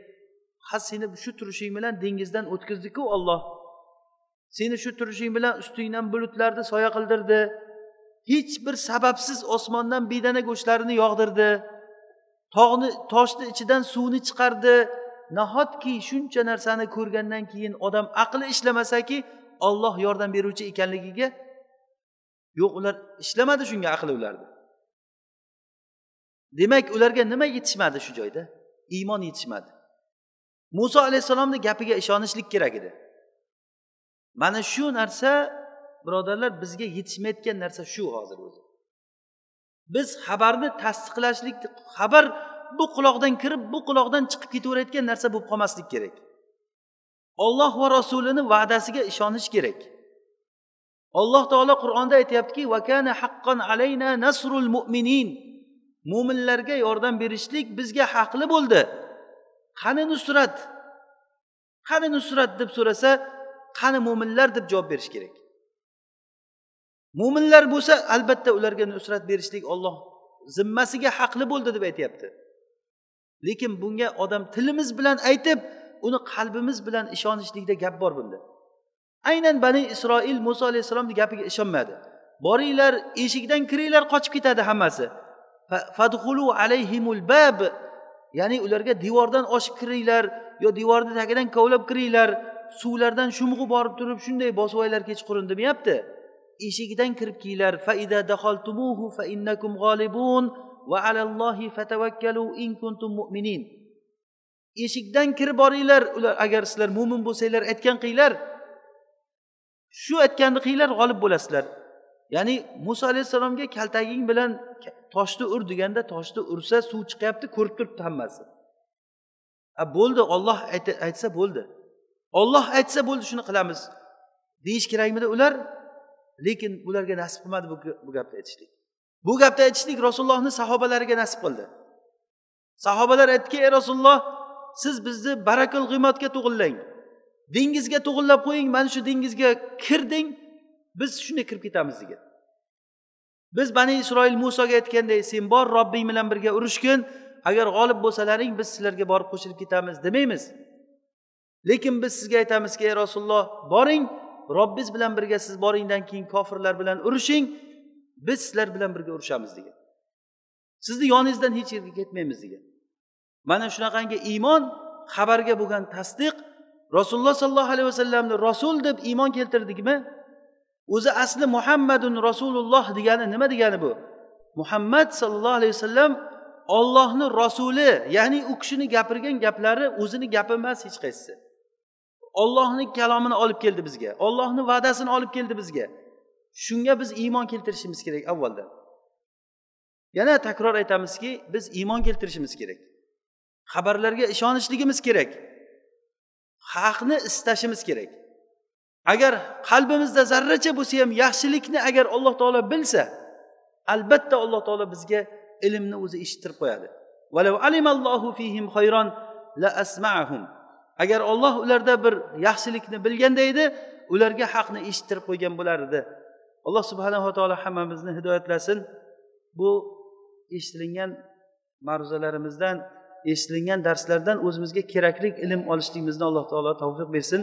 ha seni shu turishing bilan dengizdan o'tkazdiku olloh seni shu turishing bilan ustingdan bulutlarni soya qildirdi. Hech bir sababsiz osmondan bedana go'shtlarini yog'dirdi. Tog'ni toshni ichidan suvni chiqardi. Nahotki shuncha narsani ko'rgandan keyin odam aqli ishlamasaki olloh yordam beruvchi ekanligiga? Yo'q ular ishlamadi shunga aqli ularni. Demak ularga nima yetishmadi shu joyda? Iymon yetishmadi. Muso alayhissalomni gapiga ishonishlik kerak edi. Mana shu narsa birodarlar bizga yetishmayotgan narsa shu hozir o'zi. Biz xabarni tasdiqlashlik xabar bu quloqdan kirib bu quloqdan chiqib ketaverayotgan narsa bo'lib qolmaslik kerak. Olloh va rasulini va'dasiga ishonish kerak. Alloh taolo qur'onda aytyaptiki vakana haqqan alayna nasrul mu'minin. Mo'minlarga yordam berishlik bizga haqli bo'ldi. Qani nusrat? Qani nusrat deb so'rasa qani mo'minlar deb javob berish kerak. Mo'minlar bo'lsa albatta ularga nusrat berishlik olloh zimmasiga haqli bo'ldi deb aytyapti. Lekin bunga odam tilimiz bilan aytib uni qalbimiz bilan ishonishlikda gap bor bunda. Aynan bani isroil muso alayhissalomni gapiga ishonmadi. Boringlar eshikdan kiringlar qochib ketadi hammasi. Fadxulu alayhimul bab. Ya'ni ularga devordan oshib kiringlar yo devorni tagidan kovlab kiringlar. Suvlardan shumg'i borib turib shunday bosib olinglar kechqurun demayapti eshigidan kirib kelinglar faida daholtumuhu fa innakum g'olibun va alallohi fatavakkalu in kuntum mu'minin. Eshikdan kirib boringlar. Ular agar sizlar mo'min bo'lsanglar aytgan qilinglar shu aytganni qilinglar g'olib bo'lasizlar. Ya'ni muso alayhissalomga kaltaging bilan toshni ur deganda toshni ursa suv chiqyapti ko'rib turibdi hammasi. A bo'ldi olloh aytsa bo'ldi. Olloh aytsa bo'ldi shuni qilamiz. Deyish kerakmidi ular? Lekin ularga nasib qilmadi bu gapni aytishlik. Bu gapni aytishlik rasulullohni sahobalariga nasib qildi. Sahobalar aytdiki ey rasululloh siz bizni barakul g'iymatga to'g'illang dengizga to'g'irlab qo'ying mana shu dengizga kirding biz shunday kirib ketamiz degan. Biz bani isroil musoga aytganday sen bor robbing bilan birga urushgin agar g'olib bo'lsalaring biz sizlarga borib qo'shilib ketamiz demaymiz. Lekin biz sizga aytamizki ey rasululloh boring robbingiz bilan birga siz boringdan keyin kofirlar bilan urushing biz sizlar bilan birga urushamiz degan. Sizni yoningizdan hech yerga ketmaymiz degan. Mana shunaqangi iymon xabarga bo'lgan tasdiq rasululloh sollallohu alayhi vasallamni rasul deb iymon keltirdikmi? O'zi asli muhammadun rasululloh degani nima degani bu? Muhammad sallallohu alayhi vasallam ollohni rasuli ya'ni u kishini gapirgan gaplari o'zini gapi emas hech qaysisi. Ollohni kalomini olib keldi bizga ollohni va'dasini olib keldi bizga. Shunga biz iymon keltirishimiz kerak avvalda. Yana takror aytamizki biz iymon keltirishimiz kerak. Xabarlarga ishonishligimiz kerak. Haqni istashimiz kerak. Agar qalbimizda zarracha bo'lsa ham yaxshilikni agar alloh taolo bilsa albatta alloh taolo bizga ilmni o'zi eshittirib qo'yadi. Agar olloh ularda bir yaxshilikni bilganda edi ularga haqni eshittirib qo'ygan bo'lar edi. Alloh subhanava taolo hammamizni hidoyatlasin. Bu eshitilingan ma'ruzalarimizdan eshitilingan darslardan o'zimizga kerakli ilm olishligimizni alloh taolo tavfiq bersin.